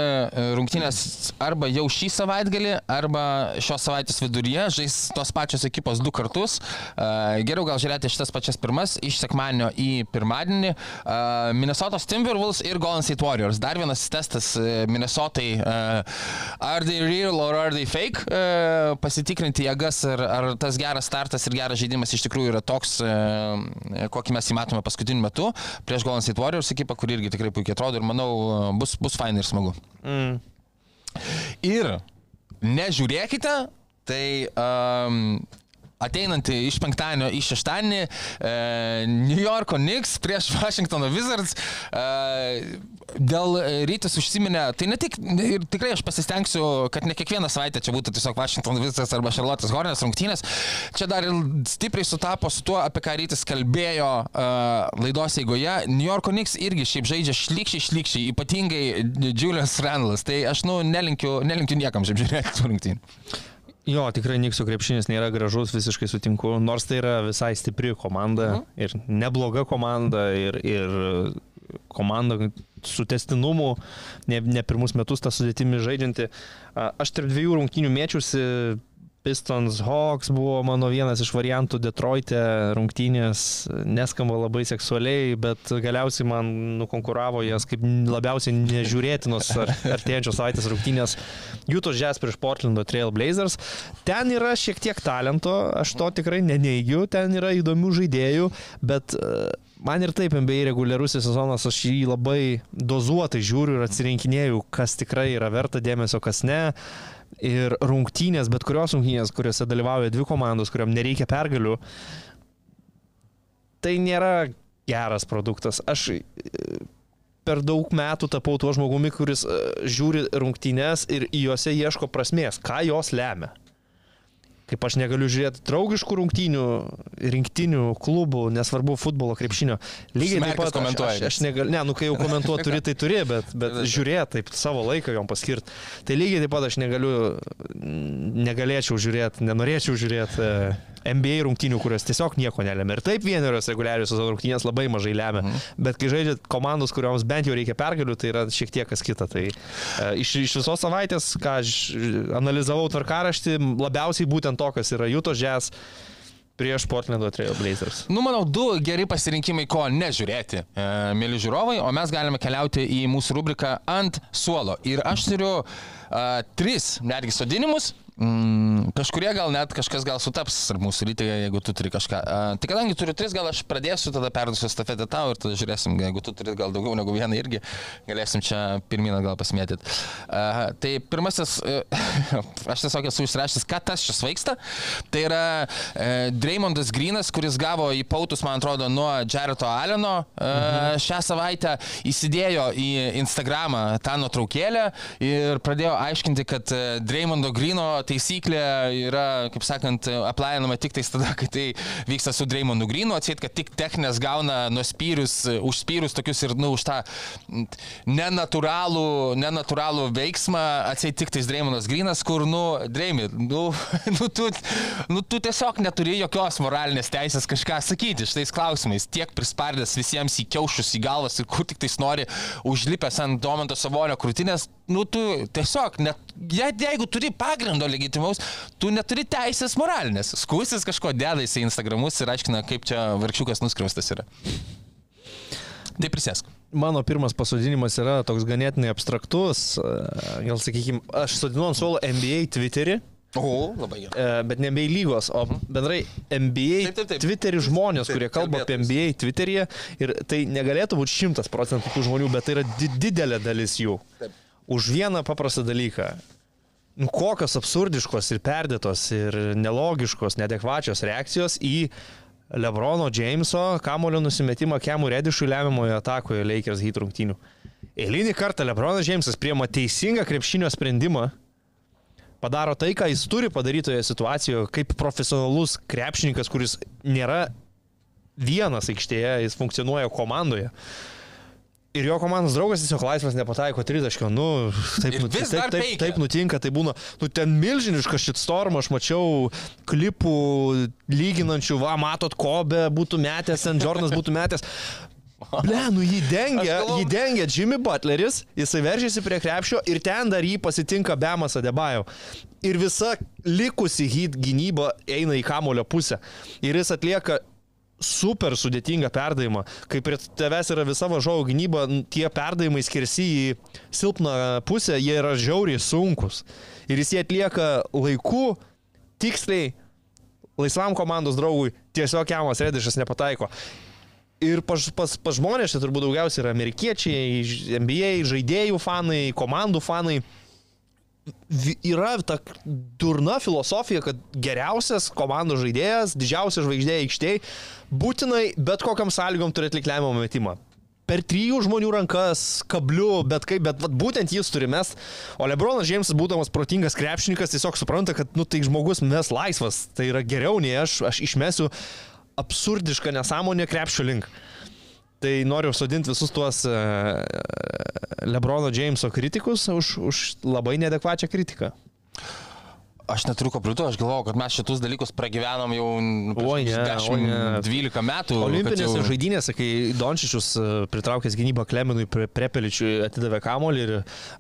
rungtynės arba jau šį savaitgalį, arba šios savaitės viduryje, žais tos pačios ekipos du kartus. Geriau gal žiūrėti šitas pačias pirmas, iš sekmanio į pirmadienį. A, Minnesota Timberwolves ir Golden State Warriors. Dar vienas testas e, Minnesotai. Ar they real or are they fake? E, Pasitikrinti jėgas, ar, ar tas geras startas ir geras žaidimas iš tikrųjų yra toks, kokį mes jį matome paskutiniu metu prieš Golden State Warriors ekipą, kuri irgi tikrai puikiai puikiai atrodo ir manau bus, bus fainai ir smagu. Mm. Ir nežiūrėkite, tai um, ateinantį iš penktadienio į šeštadienį e, New Yorko Knicks prieš Washingtono Wizards. E, dėl rytis užsiminė, tai ne tik, ir tikrai aš pasistengsiu, kad ne kiekvieną savaitę čia būtų tiesiog Washington Wizards arba Charlotte's Hornets rungtynės. Čia dar ir stipriai sutapo su tuo, apie ką rytis kalbėjo e, laidos eigoje. New Yorko Knicks irgi šiaip žaidžia šlikščiai, šlikščiai, ypatingai Julius Randlas. Tai aš, nu, nelinkiu, nelinkiu niekam šiaip žiūrėti tų rungtynių. Jo, tikrai Niksų krepšinis nėra gražus, visiškai sutinku, nors tai yra visai stipri komanda Mhm. ir nebloga komanda ir, ir komanda su testinumu, ne, ne pirmus metus tą sudėtimį žaidžianti. Aš tarp dviejų rungtynių mėčiausi, Pistons Hawks buvo mano vienas iš variantų Detroite rungtynės, neskamba labai seksualiai, bet galiausiai man nukonkuravo jas kaip labiausiai nežiūrėtinos ar- artėjančios savaitės rungtynės Jutos Jazz prieš Portlando Trail Blazers. Ten yra šiek tiek talento, aš to tikrai neneigiu, ten yra įdomių žaidėjų, bet e, man ir taip NBA reguliarusis sezonas, aš jį labai dozuotai žiūriu ir atsirinkinėjau, kas tikrai yra verta dėmesio, kas ne. Ir rungtynės, bet kurios rungtynės, kuriuose dalyvauja dvi komandos, kuriam nereikia pergalių, tai nėra geras produktas. Aš e, per daug metų tapau tuo žmogumi, kuris e, žiūri rungtynės ir juose ieško prasmės, ką jos lemia. Kaip aš negaliu žiūrėti draugiškų rungtynių, rinktinių, klubų, nesvarbu futbolo, krepšinio. Lygiai taip Smerkas pat aš, komentuoja, aš, aš negaliu, ne, nu kai jau komentuoti turi, tai turi, bet, bet žiūrėti, taip savo laiką jom paskirti. Tai lygiai taip pat aš negaliu, negalėčiau žiūrėti, nenorėčiau žiūrėti e, NBA rungtynių, kurios tiesiog nieko nelemia. Ir taip vienerios reguliarios rungtynės labai mažai lemia. Mhm. Bet kai žaidžia komandos, kurioms bent jau reikia pergalių, tai yra šiek tiek kas kita. Tai e, iš, iš visos savaitės, ką aš analizavau tvarkaraštį, labiausiai būtent to, kas yra Jutos Jazz prieš Portlando Trail Blazers. Nu, manau, du geri pasirinkimai, ko nežiūrėti, e, mėly žiūrovai, o mes galime keliauti į mūsų rubriką ant suolo. Ir aš turiu e, tris netgi sodinimus. Mm, kažkurie gal net kažkas gal sutaps ar mūsų rytėje, jeigu tu turi kažką. Uh, tai kadangi turiu tris, gal aš pradėsiu, tada perduosiu stafetę tau ir tada žiūrėsim, jeigu tu turi gal daugiau negu vieną irgi, galėsim čia pirminą gal pasimėtyti. Uh, tai pirmasis, uh, aš tiesiog esu išrašęs, ką tas čia svaigsta. Tai yra uh, Dreymondas Grinas, kuris gavo į pautus, man atrodo, nuo Jareto Aleno uh, mhm. šią savaitę, įsidėjo į Instagramą tą nuotraukėlę ir pradėjo aiškinti, kad Dreymondo Grino taisyklė yra, kaip sakant, aplainama tik tais tada, kai tai vyksta su Dreymondu Grinu, atsėt, kad tik techninės gauna nuspyrus, užspyrus tokius ir, nu, už tą nenatūralų, nenatūralų veiksmą, atsėt tik tais Dreymondas Grinas, kur, nu, Dreymi, nu, nu, tu, nu, tu tiesiog neturi jokios moralinės teisės kažką sakyti šitais klausimais, tiek prispardęs visiems į kiaušus, į galvas ir kur tik tais nori užlipęs ant Domanto Savolio krūtinės, nu, tu tiesiog, net, je, jeigu turi pagrindo legitimaus, tu neturi teisės moralinės. Skūsis kažko dedasi į Instagramus ir aiškina, kaip čia vargšiukas nuskriaustas yra. Tai prisėsk. Mano pirmas pasodinimas yra toks ganėtinai abstraktus. e, Gal sakykime, aš sodinu ant suolo NBA Twitterį, O, labai gerai. e, bet ne NBA lygos, o bendrai NBA Taip, taip, taip. Twitterį žmonės, Taip, kurie kalba apie kalbėtojas. NBA Twitteryje. Ir tai negalėtų būti šimtas procentų tų žmonių, bet tai yra di didelė dalis jų. Taip. Už vieną paprastą dalyką. Nu, kokios absurdiškos ir perdėtos ir nelogiškos, nedekvačios reakcijos į Lebrono Jameso kamulio nusimetimą Kemų Redišui lemiamoje atakoje Lakers Heat rungtynių. Eilinį kartą Lebronas Jamesas priema teisingą krepšinio sprendimą, padaro tai, ką jis turi padaryti toje situacijoje, kaip profesionalus krepšininkas, kuris nėra vienas aikštėje, jis funkcionuoja komandoje. Ir jo komandos draugas tiesiog laisvas nepataiko tritaškio. Nu, taip, nu, taip, taip, peikia. taip nutinka, tai būna. Nu, ten milžiniškas šit storm, aš mačiau klipų lyginančių, va, matot, Kobe būtų metęs, St. Jordanas būtų metęs. Ble, nu jį dengia, Aš galvoju- jį dengia Jimmy Butleris, jisai veržėsi prie krepšio ir ten dar jį pasitinka Bemas Adebajo. Ir visa likusi hit gynyba eina į kamulio pusę. Ir jis atlieka super sudėtingą perdavimą. Kai prie tavęs yra visa važiavo gynyba, tie perdavimai skirsi į silpną pusę, jie yra žiauriai sunkus. Ir jis jie atlieka laiku, tiksliai, laisvam komandos draugui, tiesiog Jamas Redišas nepataiko. Ir pas, pas, pas žmonės, čia turbūt daugiausiai yra amerikiečiai, NBA, žaidėjų fanai, komandų fanai. Yra ta durna filosofija, kad geriausias komandų žaidėjas, didžiausia žvaigždė aikštėje, būtinai bet kokiam sąlygom turi atlikti lemiamą metimą. Per trijų žmonių rankas, kabliu, bet kaip, bet vat, būtent jis turi mes. O Lebronas Džeimsas, būdamas protingas krepšininkas, tiesiog supranta, kad, nu, tai žmogus mes laisvas, tai yra geriau nei aš, aš išmesiu absurdišką nesąmonę krepšio link. Tai noriu sodinti visus tuos e, Lebrono Jameso kritikus už, už labai nedekvačią kritiką. Aš neturiu ko pridurti, aš galvoju, kad mes šitus dalykus pragyvenom jau nu, prieš Oi, ne, 10, oi, ne. 12 metų. Olimpinėse jau- žaidynėse, kai Dončičius e, pritraukęs gynybą Kleminui Prepeličiui atidavė kamolį ir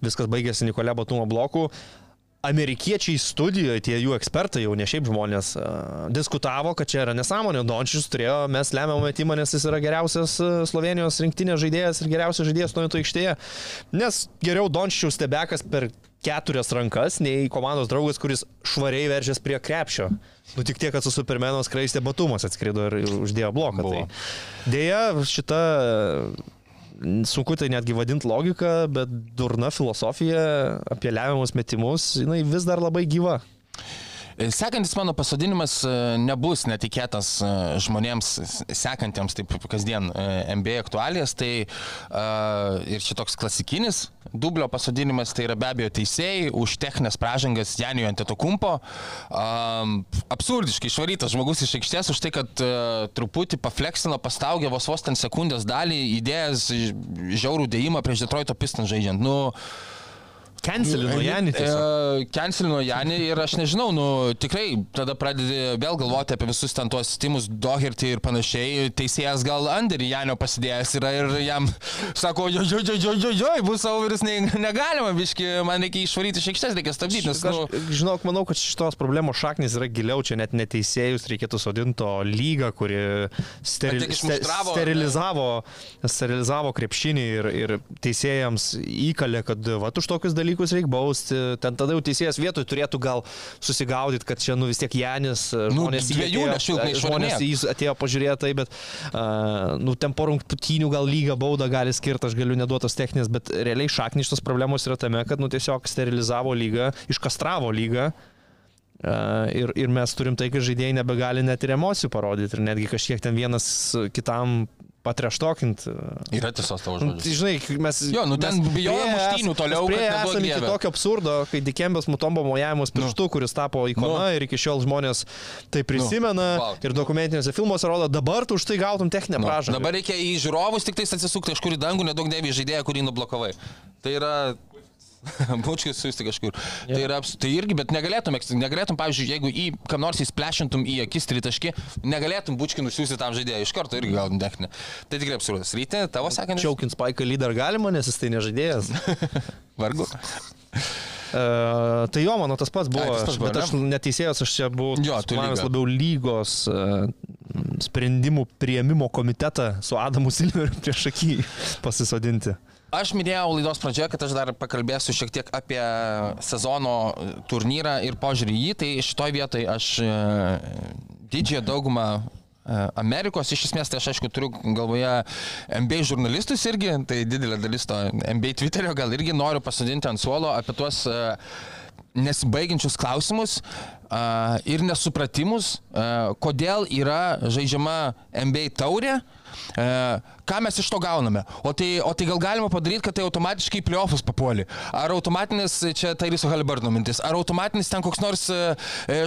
viskas baigėsi Nikolė Batumo blokų, amerikiečiai studijoje, tie jų ekspertai, jau ne šiaip žmonės, e, diskutavo, kad čia yra nesąmonė. Dončičius turėjo mes lemiamą metimą, nes jis yra geriausias e, Slovenijos rinktinės žaidėjas ir geriausias žaidėjas nuojų aikštėje. Nes geriau Dončičius stebekas per keturias rankas, nei komandos draugas, kuris švariai veržės prie krepšio. Nu tik tiek, kad su Supermeno skraistė batumas atskrido ir uždėjo bloką. Tai Deja, šita, sunku tai netgi vadinti logika, bet durna filosofija apie lemiamus metimus, jinai vis dar labai gyva. Sekantis mano pasodinimas e, nebus netikėtas e, žmonėms sekantiems taip kasdien e, MBA aktualijas, tai uh, ir šitoks klasikinis dublio pasodinimas tai yra be abejo teisėjai už techninės pražangas Janijų Antetokumpo. Um, absurdiškai išvarytas žmogus iš aikštės už tai, kad uh, truputį pafleksino pastaugė vos vos ten sekundės dalį, įdėjęs žiaurų dėjimą prieš Detroito Pistons žaidžiant. Nu, Cancelino Janį Kencelino Janį ir aš nežinau, nu tikrai tada pradedi vėl galvoti apie visus ten tuos Timus Doherty ir panašiai. Teisėjas gal Anderį Janio pasidėjęs yra ir jam sako, jo, jo, jo, jo, jo, jo, bus overis ne, negalima, biški, man reikia išvaryti iš aikštės, reikia stabdyti, nes, nu, Aš, žinok, manau, kad šitos problemos šaknis yra giliau, čia net neteisėjus reikėtų sodinto lygą, kuri steril, ste, sterilizavo, sterilizavo krepšinį ir, ir teisėjams įkalė, kad va už tokius dalykus reikia bausti. Ten tada jau teisėjas vietoj turėtų gal susigaudyti, kad čia nu vis tiek Janis, žmonės, į jį dviejų atėjo- nešiltai žmonės jį atėjo pažiūrėti tai, bet uh, nu, ten po rungtynių gal lygą baudą gali skirti, aš galiu neduotos techninės, bet realiai šaknis šitos problemos yra tame, kad nu, tiesiog sterilizavo lygą, iškastravo lygą. Uh, ir, ir mes turim tai, kad žaidėjai nebegali net ir emocijų parodyti ir netgi kažkiek ten vienas kitam patreštokint. yra tiesos tavo Nu, žodžiai. žinai, mes... Jo, nu, ten mes bijojo priėję muštynių toliau, mes priėję kad neduok esam iki tokio absurdo, kai Dikembės mutombo mojavimus pirštu, kuris tapo ikona Nu. ir iki šiol žmonės tai prisimena vau. ir dokumentiniuose filmuose rodo, dabar tu už tai gautum techninę Nu, pražangą. dabar reikia į žiūrovus tik tais atsisukti kažkur į dangų, nedaug dėvi žaidėją, kurį nublokavai. Tai yra... Bučkis suisti kažkur. Yeah. Tai, yra, tai irgi, bet negalėtum, negalėtum, pavyzdžiui, jeigu į kam nors įsplešintum į akis tritaškį, negalėtum bučkį nusiųsti tam žaidėjui iš karto irgi gautum techninę. Tai tikrai absurdas. Ryte, tavo sakantis. Čiaukint Spaiką lyder galima, nes jis tai nežaidėjas. Vargu. Uh, tai jo, mano tas pats buvo, Ai, tas pats buvo, bet ne? aš neteisėjęs, aš čia buvau Jo, lyga. labiau lygos uh, sprendimų prieimimo komitetą su Adamu Silveriu prieš akį pasisodinti. Aš minėjau laidos pradžioje, kad aš dar pakalbėsiu šiek tiek apie sezono turnyrą ir požiūrį į jį. Tai šitoj vietoj aš e, didžiąją daugumą e, Amerikos, iš esmės, tai aš aišku turiu galvoje MBA žurnalistus irgi, tai didelė dalis to MBA Twitterio gal irgi noriu pasodinti ant suolo apie tuos e, nesibaigiančius klausimus ir nesupratimus, kodėl yra žaidžiama NBA taurė, ką mes iš to gauname. O tai, o tai gal galima padaryti, kad tai automatiškai į playoffus papuoli. Ar automatinis, čia tai viso Halibarno mintis, ar automatinis ten koks nors e,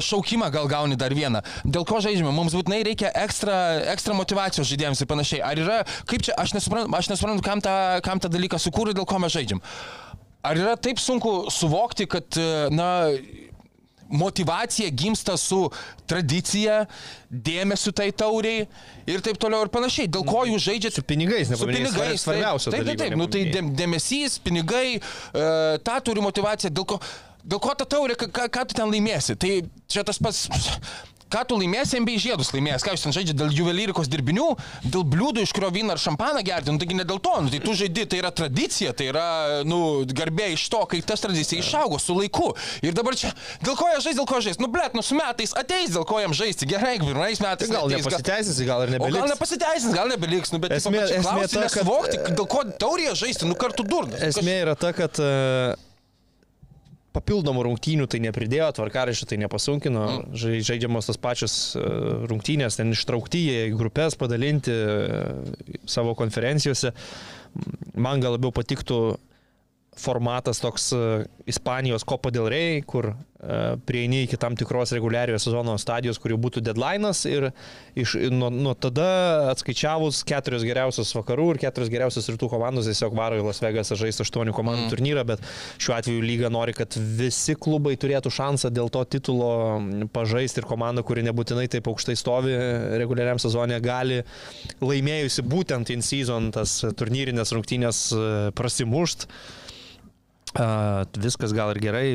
šaukimą gal gauni dar vieną. Dėl ko žaidžiame? Mums būtinai reikia ekstra, ekstra motivacijos žaidėjams ir panašiai. Ar yra, kaip čia, aš nesuprantu, aš nesuprantu kam, tą, kam tą dalyką sukūrė, dėl ko mes žaidžiam. Ar yra taip sunku suvokti, kad, e, na, motivacija gimsta su tradicija, dėmesiu tai tauriai ir taip toliau ir panašiai. Dėl ko jūs žaidžiate? Su pinigais, Su nepaminėjai pinigais. svarbiausio Taip, taip, taip. Nu, tai dėmesys, pinigai, e, tą turi motivaciją. Dėl ko, dėl ko ta taurė, ką, ką tu ten laimėsi? Tai čia tas pats. Ką tu laimėsi MBA žiedus laimėjęs, ką jūs ten žaidžiate dėl juvelyrikos dirbinių, dėl bliūdų, iš kurio vyną ar šampaną gerti, nu taigi ne dėl to, nu, tai tu žaidi, tai yra tradicija, tai yra, nu, garbė iš to, kai tas tradicija išaugo su laiku. Ir dabar čia, dėl ko jie žais, dėl ko žais, nu, blėt, nu, su metais ateis, dėl ko jam žaisti, gerai, pirmais metais. Tai gal neateis, nepasiteisins, gal ir O gal nebeliks. nepasiteisins, gal nebeliks, nu, bet Esmė- tipo, esmė ta, kad- suvokti, dėl ko taurėje žaisti, nu kartu durnas. Esmė yra ta, kad e, papildomų rungtynių tai nepridėjo, tvarkaraščių tai nepasunkino, žai- žaidžiamos tos pačios e, rungtynės, ten ištraukti į grupės, padalinti e, savo konferencijose. Man gal labiau patiktų formatas toks e, Ispanijos Copa del Rey, kur e, prieini iki tam tikros reguliariojo sezono stadijos, kur jau būtų deadline'as ir iš, nuo, nuo tada atskaičiavus keturios geriausios vakarų ir keturios geriausios rytų komandos tiesiog varo į Las Vegasą žaisti aštuonių komandų mm. turnyrą, bet šiuo atveju lyga nori, kad visi klubai turėtų šansą dėl to titulo pažaisti ir komanda, kuri nebūtinai taip aukštai stovi reguliariam sezonė, gali laimėjusi būtent in season tas turnyrinės rungtynės e, prasimušt. Uh, viskas gal ir gerai,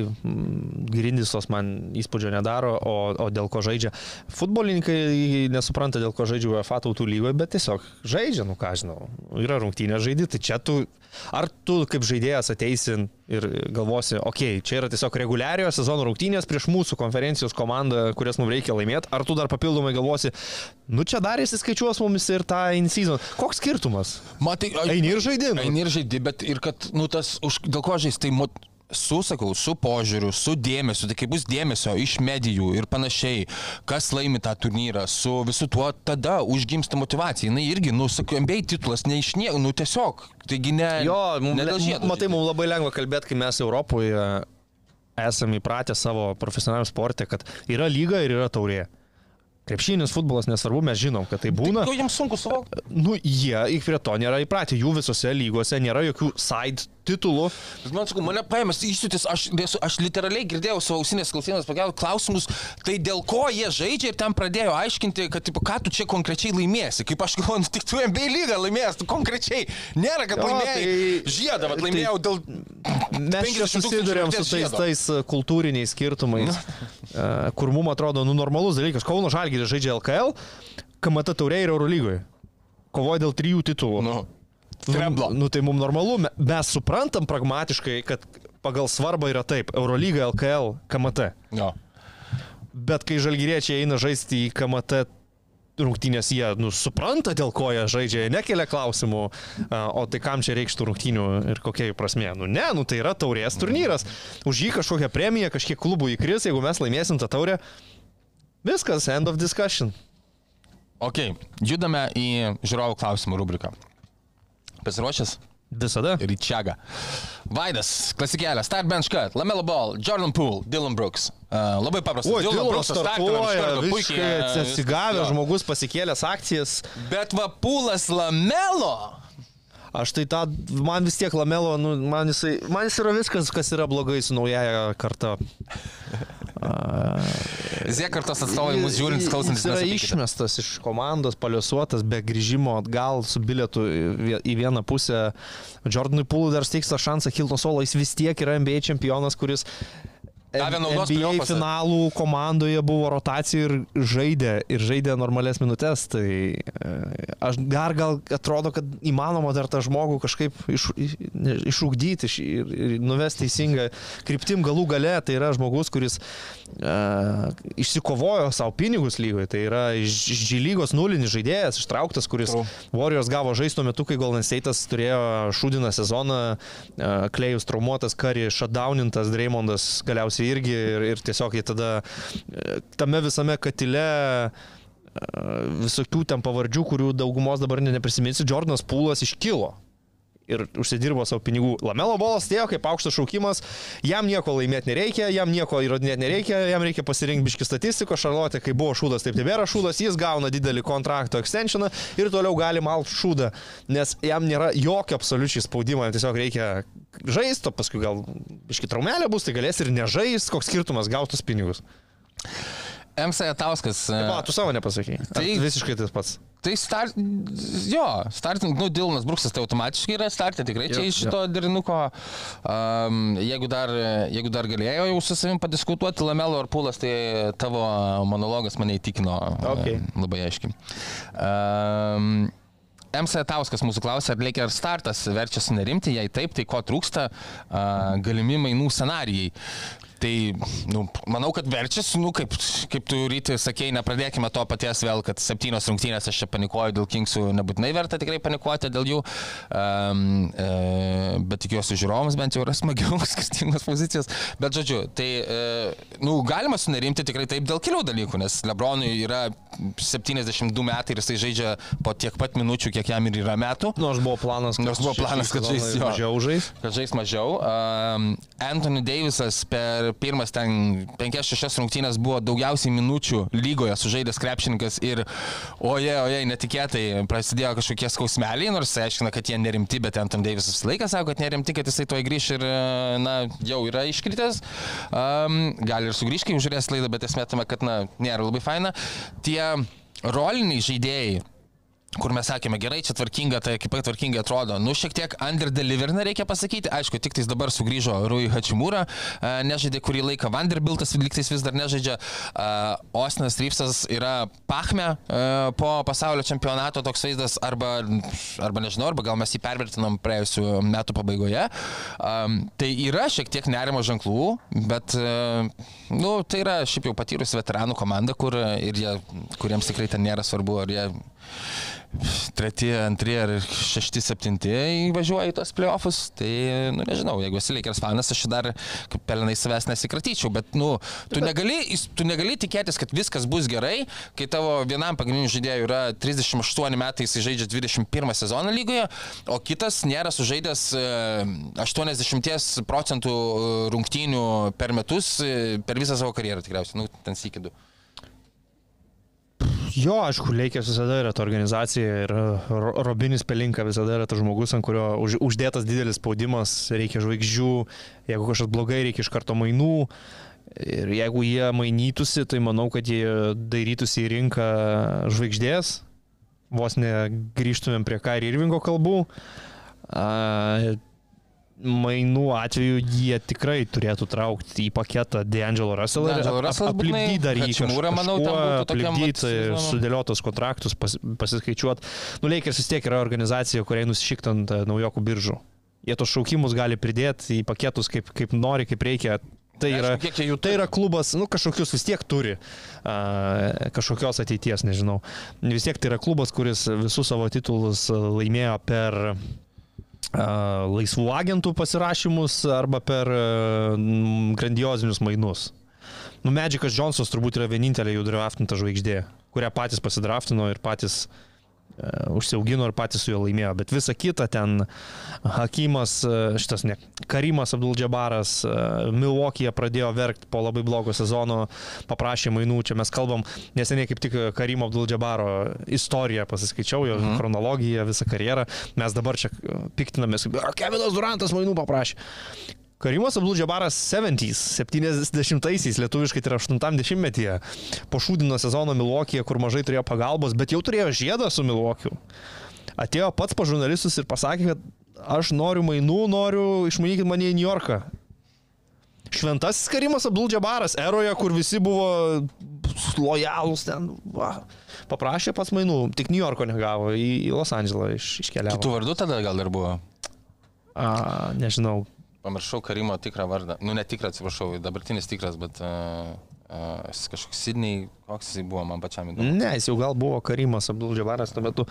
grindys tos man įspūdžio nedaro, o, o dėl ko žaidžia. Futbolininkai nesupranta, dėl ko žaidžia UEFA tautų lygoje, bet tiesiog žaidžia, nu ką žinau, yra rungtynė žaidži, tai čia tu, ar tu kaip žaidėjas ateisi ir galvosi, okei, okay, čia yra tiesiog reguliariojo sezono rungtynės prieš mūsų konferencijos komandą, kurias mums reikia laimėti, ar tu dar papildomai galvosi, nu čia dar įsiskaičiuos mumis ir tą in season. Koks skirtumas? Matai, Eini ir žaidi, nu. Eini ir žaidi, bet ir kad, nu, tas, už, dėl ko žais, tai mot, su, sakau, su požiūriu, su dėmesiu, tai kai bus dėmesio iš medijų ir panašiai, kas laimi tą turnyrą, su visu tuo, tada užgimsta motivacija. Jis irgi, nu, sakau, MBA titulas ne iš nieko, nu, tiesiog, taigi ne. Jo, mum, ne dėl žiedo matai, mums labai lengva kalbėti, kai mes Europoje esame įpratę savo profesionaliam sportė, kad yra lyga ir yra taurė. Krepšinis, futbolas, nesvarbu, mes žinom, kad tai būna. Nu, jiems sunku suvokti. Nu, jie iki prie to nėra įpratę, jų visose lygose nėra jokių side titulų. Man sakau, mane paėmęs įsiutis, aš, aš, literaliai girdėjau savo ausinės klausymas pagal klausimus, tai dėl ko jie žaidžia ir ten pradėjo aiškinti, kad, tipo, ką tu čia konkrečiai laimėsi. Kaip aš galvoju, nu, tik tu MBA lygą laimėjęs, tu konkrečiai. Nėra, kad laimėjai tai- žiedą, bet tai- laimėjau dėl... Mes čia 50 susidurėm su tais, tais e, kultūriniais skirtumais, e, kur mums atrodo, nu, normalus dalykas. Kauno Žalgiris žaidžia LKL, KMT taurė ir Eurolygoje. Kovoja dėl trijų titulų. Nu, Treblo. Nu, nu tai mums normalu, Me- mes suprantam pragmatiškai, kad pagal svarbą yra taip, Eurolyga, LKL, KMT. jo. Bet kai žalgyriečiai eina žaisti į KMT rungtynės, jie, nu, supranta, dėl ko jie žaidžia, jie nekelia klausimų, o tai kam čia reikštų rungtynių ir kokia jų prasmė. Nu, ne, nu, tai yra taurės turnyras. Už jį kažkokią premiją, kažkiek klubų įkris, jeigu mes laimėsim tą taurę. Viskas, end of discussion. Ok, judame į žiūrovų klausimų rubriką. Pasiruošęs? Visada. Ryčiaga. Vaidas, klasikėlė, Start Bench Cut, Lamelo Ball, Jordan Poole, Dylan Brooks. Uh, labai paprasta. O, Dylan startinam iš startuoja, puikiai, e, atsigavęs žmogus pasikėlęs akcijas. Bet va, Pūlas Lamelo. Aš tai tą, man vis tiek lamelo, nu, man, jisai, man jis yra viskas, kas yra blogai su naujaja karta. Z kartos atstovai mūsų žiūrint, klausantis. Jis yra išmestas iš komandos, paliuosuotas, be grįžimo atgal su bilietu į vie- į vieną pusę. Jordanui Pūlui dar steiks tą šansą Hilton Solo, jis vis tiek yra NBA čempionas, kuris Davė naudos NBA finalų komandoje buvo rotacija ir žaidė, ir žaidė normales minutės. Tai e, aš dar gal atrodo, kad įmanoma dar tą žmogų kažkaip iš, išugdyti iš, ir, ir nuvesti teisingą kryptim galų gale. Tai yra žmogus, kuris uh, išsikovojo savo pinigus lygoje. Tai yra iš iš G lygos nulinis žaidėjas, ištrauktas, kuris True. Warriors gavo žaisti tuo metu, kai Golden State'as turėjo šūdiną sezoną, uh, Klejus traumuotas, Kari shutdownintas, Dreymondas galiausiai irgi ir, ir tiesiog jie tada e, tame visame katile e, visokių ten pavardžių, kurių daugumos dabar ne- neprisiminsiu, Jordanas Pūlas iškilo. Ir užsidirbo savo pinigų. Lamelo bolas atėjo kaip aukštas šaukimas, jam nieko laimėti nereikia, jam nieko įrodinėti nereikia, jam reikia pasirinkti biški statistiko, šarlotė, kai buvo šūdas, taip tebėra šūdas, jis gauna didelį kontrakto extensioną ir toliau gali mal šūdą, nes jam nėra jokio absoliučiai spaudimo, jam tiesiog reikia žaisto, paskui gal biški traumelė bus, tai galės ir nežais, koks skirtumas gautus pinigus. MC Tauskas. Va, tu savo nepasakai. Tai- Tai visiškai tas pats. Tai start, jo, starting, nu, Dilonas Bruksas tai automatiškai yra startė, tikrai čia Jo, iš šito derinuko. Um, jeigu, dar, jeigu dar galėjau jau su savim padiskutuoti, Lamelo ar Pulas, tai tavo monologas mane įtikino Okay. e, labai aiškiai. Um, MC Tauskas mūsų klausė, ar ar startas verčia sunerimti, jei taip, tai ko trūksta, a, galimi mainų scenarijai. Tai, nu, manau, kad verčiasi, nu, kaip, kaip tu ryti sakėjai, nepradėkime to paties vėl, kad septynios rungtynės aš čia panikuoju dėl Kingsų, nebūtinai verta tikrai panikuoti dėl jų, um, e, bet tikiuosi žiūrovams bent jau yra smagiau skirtingos pozicijos. Bet žodžiu, tai, e, nu, galima sunerimti tikrai taip dėl kelių dalykų, nes Lebronui yra 72 metai ir jisai žaidžia po tiek pat minučių, kiek jam ir yra metų. Nors buvo planas, Nors buvo planas, kad žais jo. mažiau žais. kad žais mažiau. Um, Anthony Davisas per pirmas ten 5-6 rungtynės buvo daugiausiai minučių lygoje sužaidęs krepšininkas ir oje, oje, netikėtai prasidėjo kažkokie skausmeliai, nors jis aiškina, kad jie nerimti, bet Anthony Davisas visą laiką sako, kad nerimti, kad jisai to įgrįš ir, na, jau yra iškritęs. Um, gali ir sugrįžti, kai užžiūrės laidą, bet esmė tame, kad, na, nėra labai faina. Tie roliniai žaidėjai, kur mes sakėme, gerai, čia tvarkinga, ta ekipa tvarkingai atrodo. Nu, šiek tiek underdeliverina reikia pasakyti. Aišku, tik tais dabar sugrįžo Rui Hachimūra, e, nežaidė kurį laiką Vanderbiltas, liktais vis dar nežaidžia. E, Osnas Rypsas yra Pachme e, po pasaulio čempionato toks vaizdas, arba, arba nežinau, arba gal mes jį pervertinom praėjusiu metu pabaigoje. Tai yra šiek tiek nerimo ženklų, bet, nu, tai yra šiaip jau patyrusi veteranų komanda, kur ir jie, kuriems tikrai ten nėra svarbu, ar jie treti, antri ar šešti, septinti įvažiuoja į tos playoffus, tai, nu, nežinau, jeigu esi Lakers fanas, aš dar kaip pelenai savęs nesikratyčiau, bet, nu, tu negali, tu negali tikėtis, kad viskas bus gerai, kai tavo vienam pagrindiniu žaidėjui yra 38 metai, jis žaidžia 21 sezoną lygoje, o kitas nėra sužaidęs e, 80 procentų rungtynių per metus e, per visą savo karjerą tikriausiai, nu, ten sėkidu. Jo, aišku, Leikės visada yra ta organizacija ir Ro- Robinis Pelinka visada yra tas žmogus, ant kurio už, uždėtas didelis spaudimas, reikia žvaigždžių, jeigu kažkas blogai, reikia iš karto mainų. Ir jeigu jie mainytųsi, tai manau, kad jie dairytųsi į rinką žvaigždės, vos negrįžtumėm prie Kairi Irvingo kalbų. A, mainų atveju jie tikrai turėtų traukti į paketą D'Angelo Russell ir aplipdyti dar jį Hachimura, manau, aplipdyti sezono. sudėliotos kontraktus, pas, pasiskaičiuoti. Nu, Lakers vis tiek yra organizacija, kuriai nusišiktant e, naujokų biržų. Jie tos šaukimus gali pridėti į paketus kaip, kaip nori, kaip reikia. Tai Aišku, yra, jų tai yra klubas, nu, kažkokius vis tiek turi, a, kažkokios ateities, nežinau. Vis tiek tai yra klubas, kuris visus savo titulus a, laimėjo per a, laisvų agentų pasirašymus arba per m, grandiozinius mainus. Nu, Medžikas Džonsas turbūt yra vienintelė jų draftinta žvaigždė, kurią patys pasidraftino ir patys uh, užsiaugino ir patys su juo laimėjo. Bet visa kita ten Hakimas, uh, šitas ne, Karimas Abdul-Džabaras, uh, Milwaukee'e pradėjo verkti po labai blogo sezono, paprašė mainų, čia mes kalbam, neseniai kaip tik Karimo Abdul-Džabaro istoriją pasiskaičiau, jo mhm. chronologiją, visą karjerą. Mes dabar čia piktinamės, kaip "A, Kevinas Durantas mainų paprašė. Karimas Abdul-Džabaras 70-ais, 70-aisiais, lietuviškai tai yra 80-metyje, po šūdino sezono Milvokėje, kur mažai turėjo pagalbos, bet jau turėjo žiedą su Milvokiu. Atėjo pats pa žurnalistus ir pasakė, kad aš noriu mainų, noriu išmanykit mane į New Yorką. Šventasis Karimas Abdul-Džabaras, eroje, kur visi buvo lojalūs ten, va, paprašė pats mainų, tik New Yorko negavo, į, Los Andželą iš, iškeliavo. Kitų vardų tada gal dar buvo. A, nežinau, Pamiršau Karimo tikrą vardą. Nu, ne tikrą, atsiprašau, dabartinis tikras, bet uh, uh, kažkoks Sidney, koks jis buvo, man pačiam įdomu. Ne, jis jau gal buvo Karimas Abdul-Džabaras tuo metu.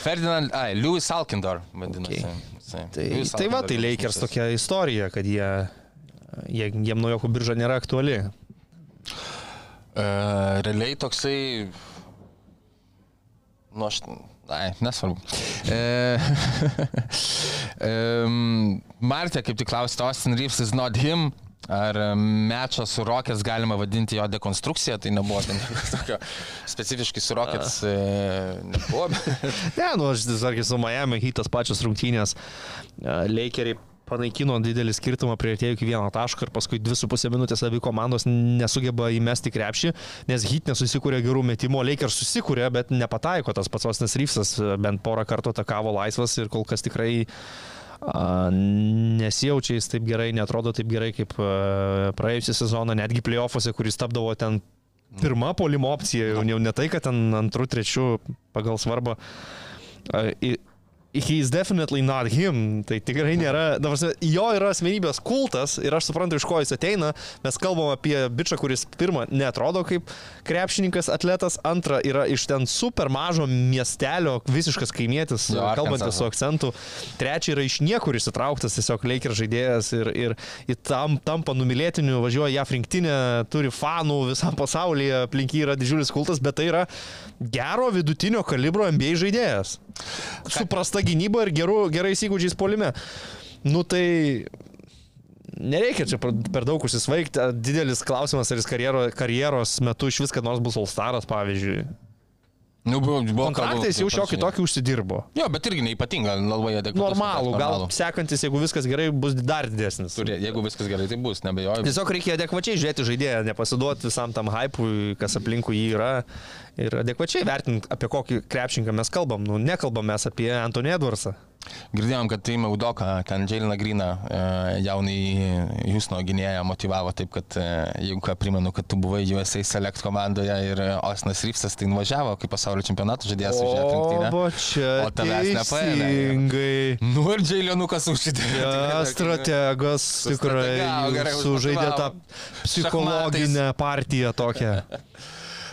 Ferdinand, ai, Louis Alkindor, vadinasi. Okay. Jisai. Tai, Louis tai va, Alkindor tai jau Lakers tokia istorija, kad jie, jie jiem naujokų birža nėra aktuali. E, realiai toksai. Nu, aš. Ai, nesvarbu. E, Martė kaip tik klausė, Austin Reeves is not him. Ar mečą su Rockets galima vadinti jo dekonstrukcija, tai nebuvo ten tokio specifiškai su Rockets e, nebuvo. Ne, nu aš sakė, su Miami hitas pačios rungtynės. e, Lakeriai panaikino didelį skirtumą prieartėjo iki vieno taško ir paskui 2,5 minutės abi komandos nesugeba įmesti krepšį, nes hit nesusikūrė gerų metimų, Lakers susikūrė, bet nepataiko tas pats Osnas Ryfsas, bent porą kartų atakavo laisvas ir kol kas tikrai a, nesijaučia jis taip gerai, netrodo taip gerai kaip praėjusią sezoną, netgi playoffuose, kuris tapdavo ten pirma polimo opcija, jau ne tai, kad ten antrų, trečių pagal svarbą. A, i- He's definitely not him. Tai tikrai nėra. Dabar, jo yra asmenybės kultas ir aš suprantu, iš ko jis ateina. Mes kalbam apie bičią, kuris pirmą netrodo kaip krepšininkas, atletas, antrą yra iš ten super mažo miestelio, visiškas kaimietis, Jo, kalbantis su akcentu. Trečia yra iš niekur įsitrauktas, tiesiog Laker žaidėjas ir, ir, ir tam, tampa numylėtiniu, važiuoja JAF rinktinė, turi fanų visam pasaulyje, aplink jį yra didžiulis kultas, bet tai yra gero vidutinio kalibro NBA žaidėjas. Suprasta gynyba ir geru, gerais įgūdžiais polime. Nu tai nereikia čia per daug užsisvaigti. Didelis klausimas, ar jis karjero, karjeros metu iš viską nors bus Alstaras, pavyzdžiui. Nu, buvo, buvo Kontraktais jau šiokį tokį užsidirbo. Jo, bet irgi neipatinga, labai adekvatus. Normalų, gal sekantis, jeigu viskas gerai, bus dar didesnis. Turi, jeigu viskas gerai, tai bus, nebejoju. Tiesiog reikia adekvačiai žiūrėti žaidėją, nepasiduoti visam tam hypui, kas aplinkui jį yra. Ir adekvačiai vertinti, apie kokį krepšinką mes kalbam. Nu, nekalbam mes apie Antonį Edwardsą. Girdėjom, kad tai Maudoka, ten Džeilina Grina, jaunai Jūsno gynėją motivavo taip, kad e, jeigu ką primenu, kad tu buvai USA Select komandoje ir e, Osnas Ryfsas tai nuvažiavo kaip pasaulio čempionato žaidėjas už ją O, rinktinę. va čia. O tavęs nepaėmė. Nu ir Džeilinukas užsidėjo. Ja, strategas tikrai gerai sužaidė tą psichologinę partiją tokią.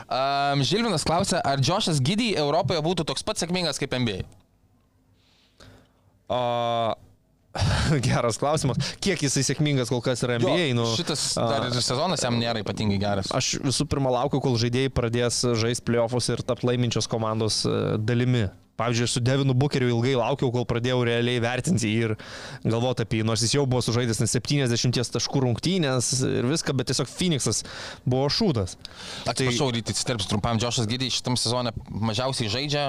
Um, Žilvinas klausia, ar Džošas Gidį Europoje būtų toks pat sėkmingas kaip NBA? O, geras klausimas. Kiek jisai sėkmingas kol kas yra NBA? Jo, nu, šitas a, dar ir sezonas jam nėra ypatingai geras. Aš visų pirma laukiu, kol žaidėjai pradės žaisti playoffus ir tapti laiminčios komandos e, dalimi. Pavyzdžiui, aš su Devinu Bukeriu ilgai laukiau, kol pradėjau realiai vertinti jį ir galvoti apie jį, nors jis jau buvo sužaidęs net 70 taškų rungtynės ir viską, bet tiesiog Phoenixas buvo šūdas. Atsiprašau, tai... ryte įsiterpsiu trumpam, Džošas Gidį šitam sezone mažiausiai žaidžia,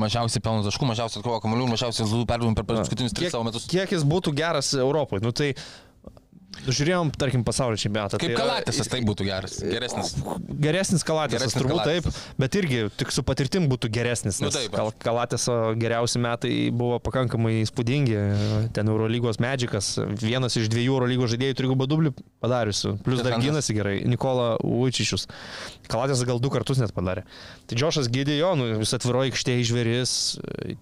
mažiausiai pelno taškų, mažiausiai atkovo kamuolių, mažiausiai zlų perdavimų per paskutinius tris savo metus. kiek jis būtų geras Europoje? Nu, tai žiūrėjom, tarkim, pasaulio čempionatą. Kaip tai Kalatisas tai būtų geras, geresnis. Geresnis Kalatėsas, turbūt Kalatisas. taip, bet irgi tik su patirtim būtų geresnis. Nu taip, Kal Kalatėso geriausi metai buvo pakankamai įspūdingi. Ten Eurolygos medžikas, vienas iš dviejų Eurolygos žaidėjų trigubą dublį padariusių. Plus dar gynasi gerai, Nikola Uičičius. Kalatėsas gal du kartus net padarė. Tai Džošas Gidejo, nu, jis atviroji aikštėje išveris,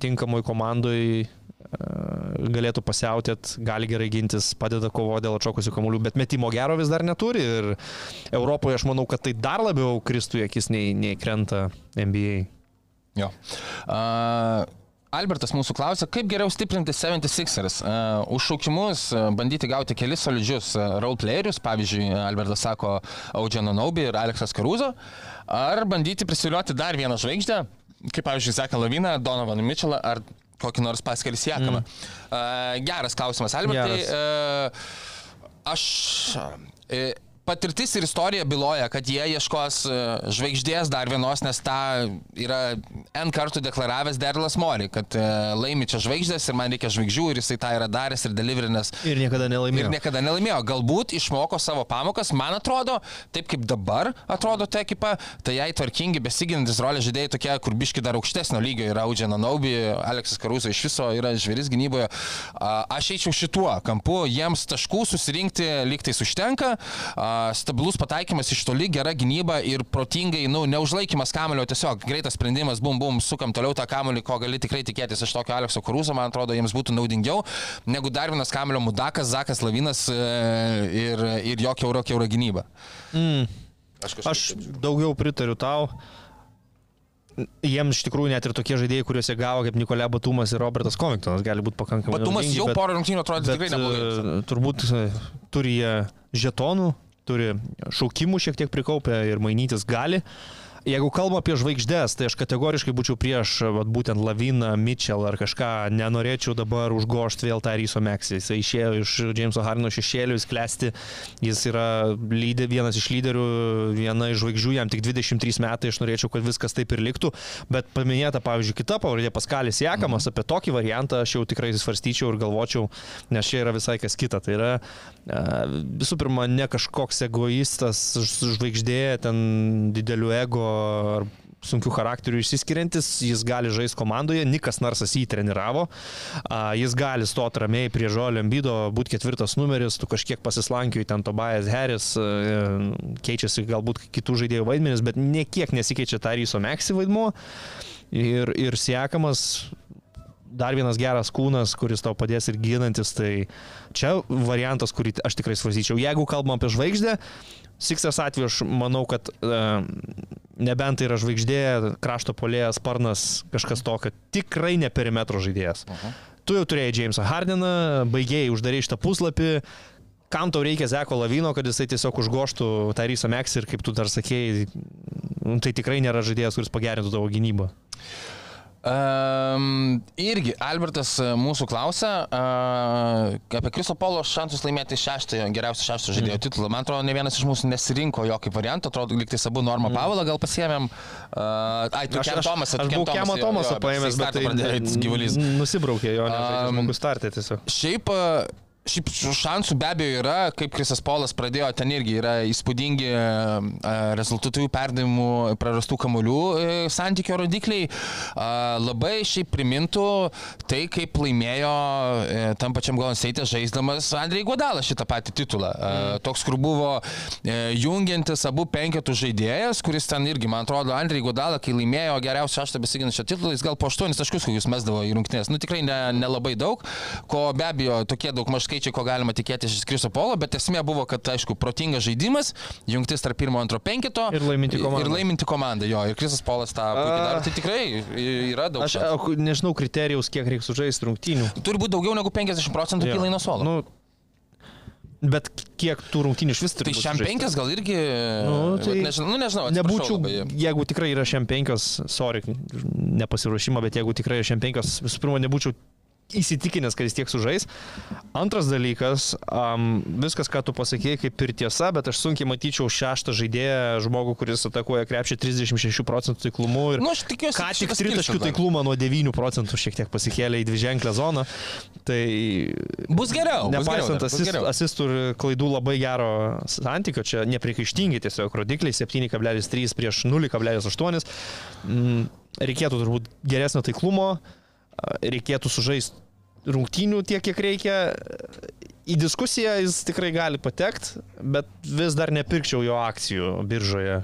tinkamoj komandai galėtų pasiautėt, gali gerai gintis, padeda kovo dėl atšokusių kamuolių, bet metimo gero vis dar neturi ir Europoje aš manau, kad tai dar labiau kristų į akis nei, nei krenta NBA. Jo. Uh, Albertas mūsų klausia, kaip geriau stiprinti 76ers. Uh, už šaukimus uh, bandyti gauti kelis solidžius uh, roleplayerius, pavyzdžiui, Albertas sako Audžiano Naubi ir Aleksas Karuzo, ar bandyti prisiliuoti dar vieną žvaigždę, kaip pavyzdžiui, Zeką Laviną, Donovaną Mitchellą ar kokį nors paskelis Jakamą. Mm. Uh, geras klausimas, Albertai. Geras. Uh, aš. Uh, patirtis ir istorija byloja, kad jie ieškos e, žvaigždės dar vienos, nes tą yra N kartų deklaravęs Derlas Mori, kad e, laimi čia žvaigždės ir man reikia žvaigždžių ir jisai tą yra daręs ir deliverinęs. Ir niekada nelaimėjo. Ir niekada nelaimėjo. Galbūt išmoko savo pamokas, man atrodo, taip kaip dabar atrodo ta ekipa, tai jai tvarkingi, besiginantis rolės žaidėjai tokie, kur biški dar aukštesnio lygio yra Audžiana Naubi, Aleksas Karuso iš viso yra žvėris gynyboje. Aš eičiau šituo kampu, jiems taškų susirinkti lygtais užtenka, a, stabilus pataikymas iš toli, gera gynyba ir protingai, nu, neužlaikimas kamulio, tiesiog greitas sprendimas, bum, bum, sukam toliau tą kamulį, ko gali tikrai tikėtis iš tokio Alekso Karuso, man atrodo, jiems būtų naudingiau negu dar vienas kamulio mudakas, Zakas Lavinas e, ir, ir jo keuro keuro gynyba. Mm. Aš, Aš daugiau pritariu tau. Jiems iš tikrųjų net ir tokie žaidėjai, kuriuos jie gavo, kaip Nikolė Batumas ir Robertas Covingtonas, gali būti pakankamai. Batumas jau porą rungtynių atrodo tikrai neblogai. e, Turbūt e, turi jie žetonų, turi šaukimų šiek tiek prikaupę ir mainytis gali. Jeigu kalbam apie žvaigždės, tai aš kategoriškai būčiau prieš vat, būtent Laviną, Mitchell ar kažką, nenorėčiau dabar užgošti vėl tą Ryso Meksį. Jis išėjo iš Jameso Harino šešėlių, jis klesti, jis yra lyder, vienas iš lyderių, viena iš žvaigždžių, jam tik 23 metai, aš norėčiau, kad viskas taip ir liktų, bet paminėta, pavyzdžiui, kita pavardė Paskalis Jakamas, mhm. apie tokį variantą aš jau tikrai svarstyčiau ir galvočiau, nes čia yra visai kas kita. Tai yra visų pirma, ne kažkoks egoistas, žvaigždė, ten didelių ego ar sunkių charakterių išsiskiriantis, jis gali žaisti komandoje, Nikas Narsas jį treniravo, jis gali stoti ramiai prie Žolio Embido, būti ketvirtas numeris, tu kažkiek pasislankioji ten Tobias Harris, keičiasi galbūt kitų žaidėjų vaidmenis, bet niekiek nesikeičia Taryso Meksi vaidmuo. Ir, ir siekamas dar vienas geras kūnas, kuris tau padės ir ginantis, tai čia variantas, kurį aš tikrai svarstyčiau. Jeigu kalbam apie žvaigždę, Siksas atveju aš manau, kad uh, nebent tai yra žvaigždė, krašto polėjas, sparnas, kažkas to, kad tikrai ne perimetro žaidėjas. Uh -huh. Tu jau turėjai Jamesą Hardiną, baigėjai uždarai šitą puslapį, kam tau reikia Zeko Lavino, kad jisai tiesiog užgoštų Tyrysą Meks ir kaip tu dar sakėjai, nu, tai tikrai nėra žaidėjas, kuris pagerintų tavo gynybą. Um, irgi Albertas e, mūsų klausia uh, apie Kriso Polo šansus laimėti šeštąją, geriausią šeštą žaidėjo mm. titulą. Man atrodo, ne vienas iš mūsų nesirinko jo kaip variantą, atrodo, liktai abu Normą mm. Pavalą gal pasiemėm. Uh, ai, tu Kem Tomasą. Aš buvau Kemą Tomasą paėmęs, bet tai gyvulys. Nusibraukė jo, nes um, žmogus startė tiesiog. Šiaip uh, Šiaip šansų be abejo yra, kaip Krisas Polas pradėjo, ten irgi yra įspūdingi e, rezultatyvių perdavimų prarastų kamolių e, santykio rodikliai. Labai šiaip primintų tai, kaip laimėjo e, tam pačiam State žaisdamas Andrei Godalą šitą patį titulą. Mm. Toks, kur buvo jungiantis abu penketų žaidėjas, kuris ten irgi, man atrodo, Andrei Godalą, kai laimėjo geriausią šeštą besiginančią titulą, jis gal po aštuonis taškus kokius mesdavo į rungtynės. Nu tikrai nelabai ne, ne daug, ko be abejo tokie daug maž skaičiai, ko galima tikėtis iš Kriso Polo, bet esmė buvo, kad, aišku, protingas žaidimas, jungtis tarp pirmo antro penkito ir laiminti komandą. Ir laiminti komandą, jo, ir Krisas Polas tą puikiai daro, tai tikrai yra daug. Aš a, nežinau kriterijus, kiek reikia sužaisti rungtynių. Turi būti daugiau negu 50 procentų pilai nuo suolo. Nu, Bet kiek tų rungtynių iš vis turi? Tai šiam penkias gal irgi. Nu, tai nežinau, nu, nežinau. Nebūčiau, labai. jeigu tikrai yra šiam penkias, sorry, nepasiruošimą, bet jeigu tikrai yra šiam penkias, visų pirma, nebūčiau įsitikinęs, kad jis tiek sužais. Antras dalykas, um, viskas, ką tu pasakėjai, kaip ir tiesa, bet aš sunkiai matyčiau šeštą žaidėją, žmogų, kuris atakuoja krepšį 36 procentų taiklumu ir nu, tikiuosi, ką tik tritaškių taiklumą nuo 9 procentų šiek tiek pasikėlė į dviženklę zoną. Tai bus geriau. Nepaisant bus asist, geriau. asistų ir klaidų labai gero santykio, čia neprikaištingi tiesiog rodikliai 7,3 prieš 0,8. Mm, reikėtų turbūt geresnio taiklumo reikėtų sužaisti rungtynių tiek, kiek reikia. Į diskusiją jis tikrai gali patekti, bet vis dar nepirkčiau jo akcijų biržoje.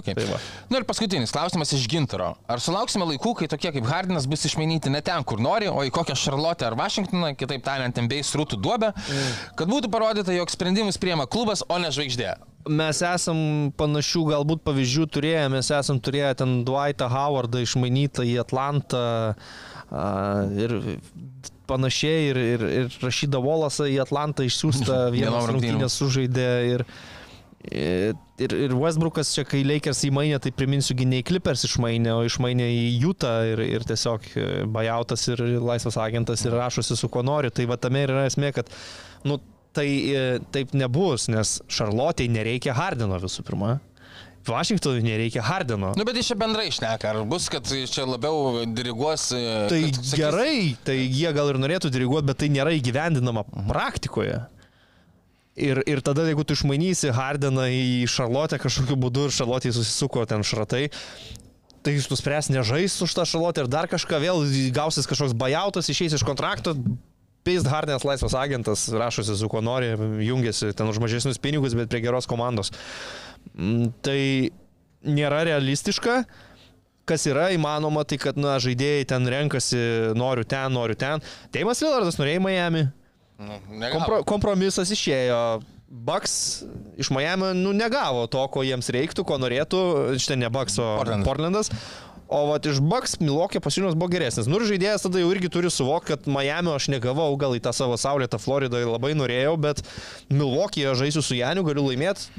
Okay. Tai va. Na nu ir paskutinis klausimas iš Gintaro. Ar sulauksime laikų, kai tokie kaip Hardinas bus išmainyti ne ten, kur nori, o į kokią Šarlotę ar Vašingtoną, kitaip tariant, MBA srūtų duobę, mm. kad būtų parodyta, jog sprendimus priema klubas, o ne žvaigždė? Mes esam panašių galbūt pavyzdžių turėję, mes esam turėję ten Dwightą Howardą išmainytą į Atlantą uh, ir panašiai ir, ir, ir Rašydą Volasą į Atlantą išsiųstą vieną rungtynę sužaidė ir, Ir, ir Westbrookas čia, kai Lakers įmainė, tai priminsiu, gyniai Clippers išmainė, o išmainė į Utah ir, ir tiesiog e, bajautas ir laisvas agentas ir rašosi su kuo nori. Tai va tame yra esmė, kad nu, tai e, taip nebus, nes Šarlotei nereikia Hardino visų pirma. Vašingtonui nereikia Hardino. Nu, bet iš čia bendrai išneka, ar bus, kad čia labiau diriguos. E, tai sakys... gerai, tai jie gal ir norėtų diriguoti, bet tai nėra įgyvendinama praktikoje. Ir, ir tada, jeigu tu išmainysi Hardeną į Šarlotę kažkokiu būdu ir Šarlotė susisuko ten šratai, tai jis nuspręs nežais už tą Šarlotę ir dar kažką vėl gausis kažkoks bajautas, išeis iš kontrakto. Peist Hardenas laisvas agentas, rašosi su kuo nori, jungiasi ten už mažesnius pinigus, bet prie geros komandos. Mm, tai nėra realistiška. Kas yra įmanoma, tai kad na, žaidėjai ten renkasi, noriu ten, noriu ten. Teimas Lillardas norėjo į Miami, Kompro, kompromisas išėjo. Bucks iš Miami nu, negavo to, ko jiems reiktų, ko norėtų. Štai ne Bucks, o Portlandas. Portlandas. O vat iš Bucks Milokio pasiūlymas buvo geresnis. Nu ir žaidėjas tada jau irgi turi suvokti, kad Miami aš negavau, gal į tą savo saulėtą Floridą labai norėjau, bet Milokį žaisiu su Janiu, galiu laimėti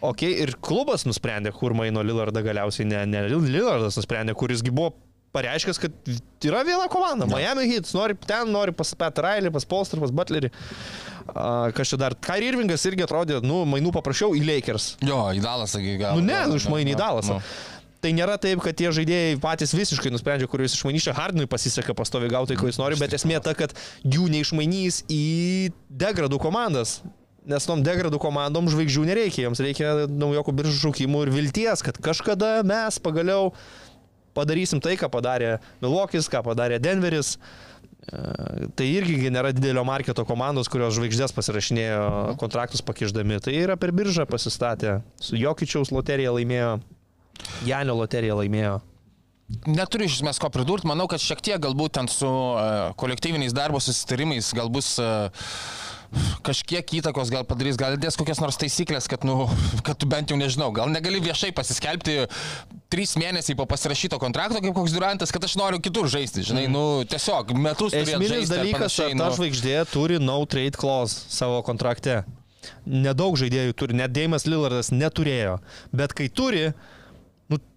Ok, ir klubas nusprendė, kur maino Lillardą galiausiai, ne, ne Lillardas nusprendė, kurisgi buvo pareiškęs, kad yra viena komanda. Ja. Miami Heat, nori ten, nori pas Pat Riley, pas Polster, pas Butlerį. Uh, kas čia dar? Kyrie Irvingas irgi atrodė, nu, mainų paprašiau į Lakers. Jo, į Dalasą gal. Nu ne, nu išmainį į Dalasą. Tai nėra taip, kad tie žaidėjai patys visiškai nusprendžia, kuriuos išmainys. Hardinui pasiseka pastovi gauti, ko jis nori, bet esmė ta, kad jų neišmainys į degradų komandas. Nes tom degradų komandom žvaigždžių nereikia, jiems reikia naujokų biržų šaukimų ir vilties, kad kažkada mes pagaliau padarysim tai, ką padarė Milvokis, ką padarė Denveris. E, tai irgi nėra didelio marketo komandos, kurios žvaigždės pasirašinėjo kontraktus pakiždami. Tai yra per biržą pasistatę. Su Jokičiaus loterija laimėjo, Janio loterija laimėjo. Neturiu iš esmės ko pridurti, manau, kad šiek tiek galbūt ten su uh, kolektyviniais darbo susitarimais gal bus uh, kažkiek įtakos gal padarys, gal dės kokias nors taisyklės, kad, nu, kad tu bent jau nežinau, gal negali viešai pasiskelbti trys mėnesiai po pasirašyto kontrakto kaip koks durantas, kad aš noriu kitur žaisti, žinai, mm. nu, tiesiog metus. Esminis dalykas, kad ta nu... žvaigždė turi no trade clause savo kontrakte. Nedaug žaidėjų turi, net Deimas Lillardas neturėjo, bet kai turi,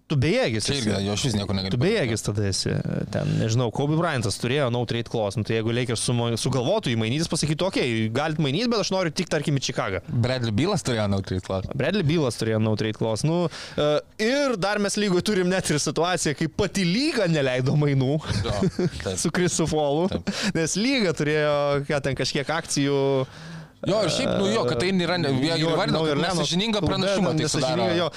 Tu bejėgis. Irgi, jo šis nieko negali. Tu bejėgis tada esi. Ten, nežinau, Kobe Bryantas turėjo no trade clause. Nu, tai jeigu Lakers sugalvotų įmainyti, pasakytų, okei, okay, galit mainyti, bet aš noriu tik, tarkim, į Čikagą. Bradley Bylas turėjo no trade clause. Bradley Bylas turėjo no trade clause. Nu, uh, ir dar mes lygoje turim net ir situaciją, kai pati lyga neleido mainų jo, su Krisu Folu. Nes lyga turėjo, ką ten kažkiek akcijų. Jo, ir šiaip, nu jo, kad tai nėra, jie įvardino, kad nesažininga pranašumą. Tai, nesažininga, jo,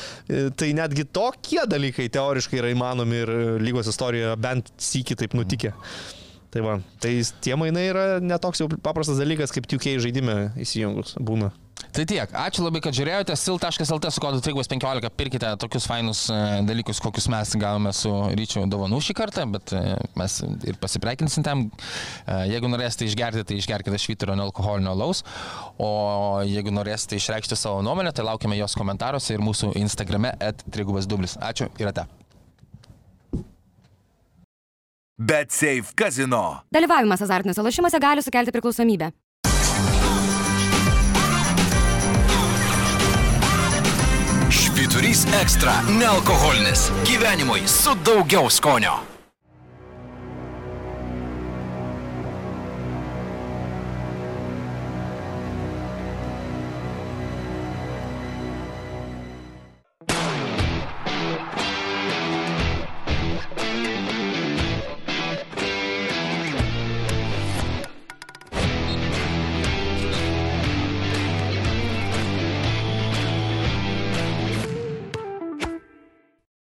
tai netgi tokie dalykai teoriškai yra įmanomi ir lygos istorijoje bent sykį taip nutikė. Tai va, tai tie mainai yra netoks jau paprastas dalykas, kaip 2K žaidime įsijungus būna. Tai tiek. Ačiū labai, kad žiūrėjote. sil.lt su kodu 315 pirkite tokius fainus e, dalykus, kokius mes gavome su ryčiu dovanų šį kartą, bet e, mes ir pasipreikinsim tam. E, jeigu norėsite išgerti, tai išgerkite švyturio nealkoholinio laus. O jeigu norėsite išreikšti savo nuomonę, tai laukiame jos komentaruose ir mūsų Instagrame at3 dublis. Ačiū ir ate. BetSafe kazino. Dalyvavimas azartiniuose lošimuose gali sukelti priklausomybę. Švyturys ekstra - nealkoholinis. Gyvenimui su daugiau skonio.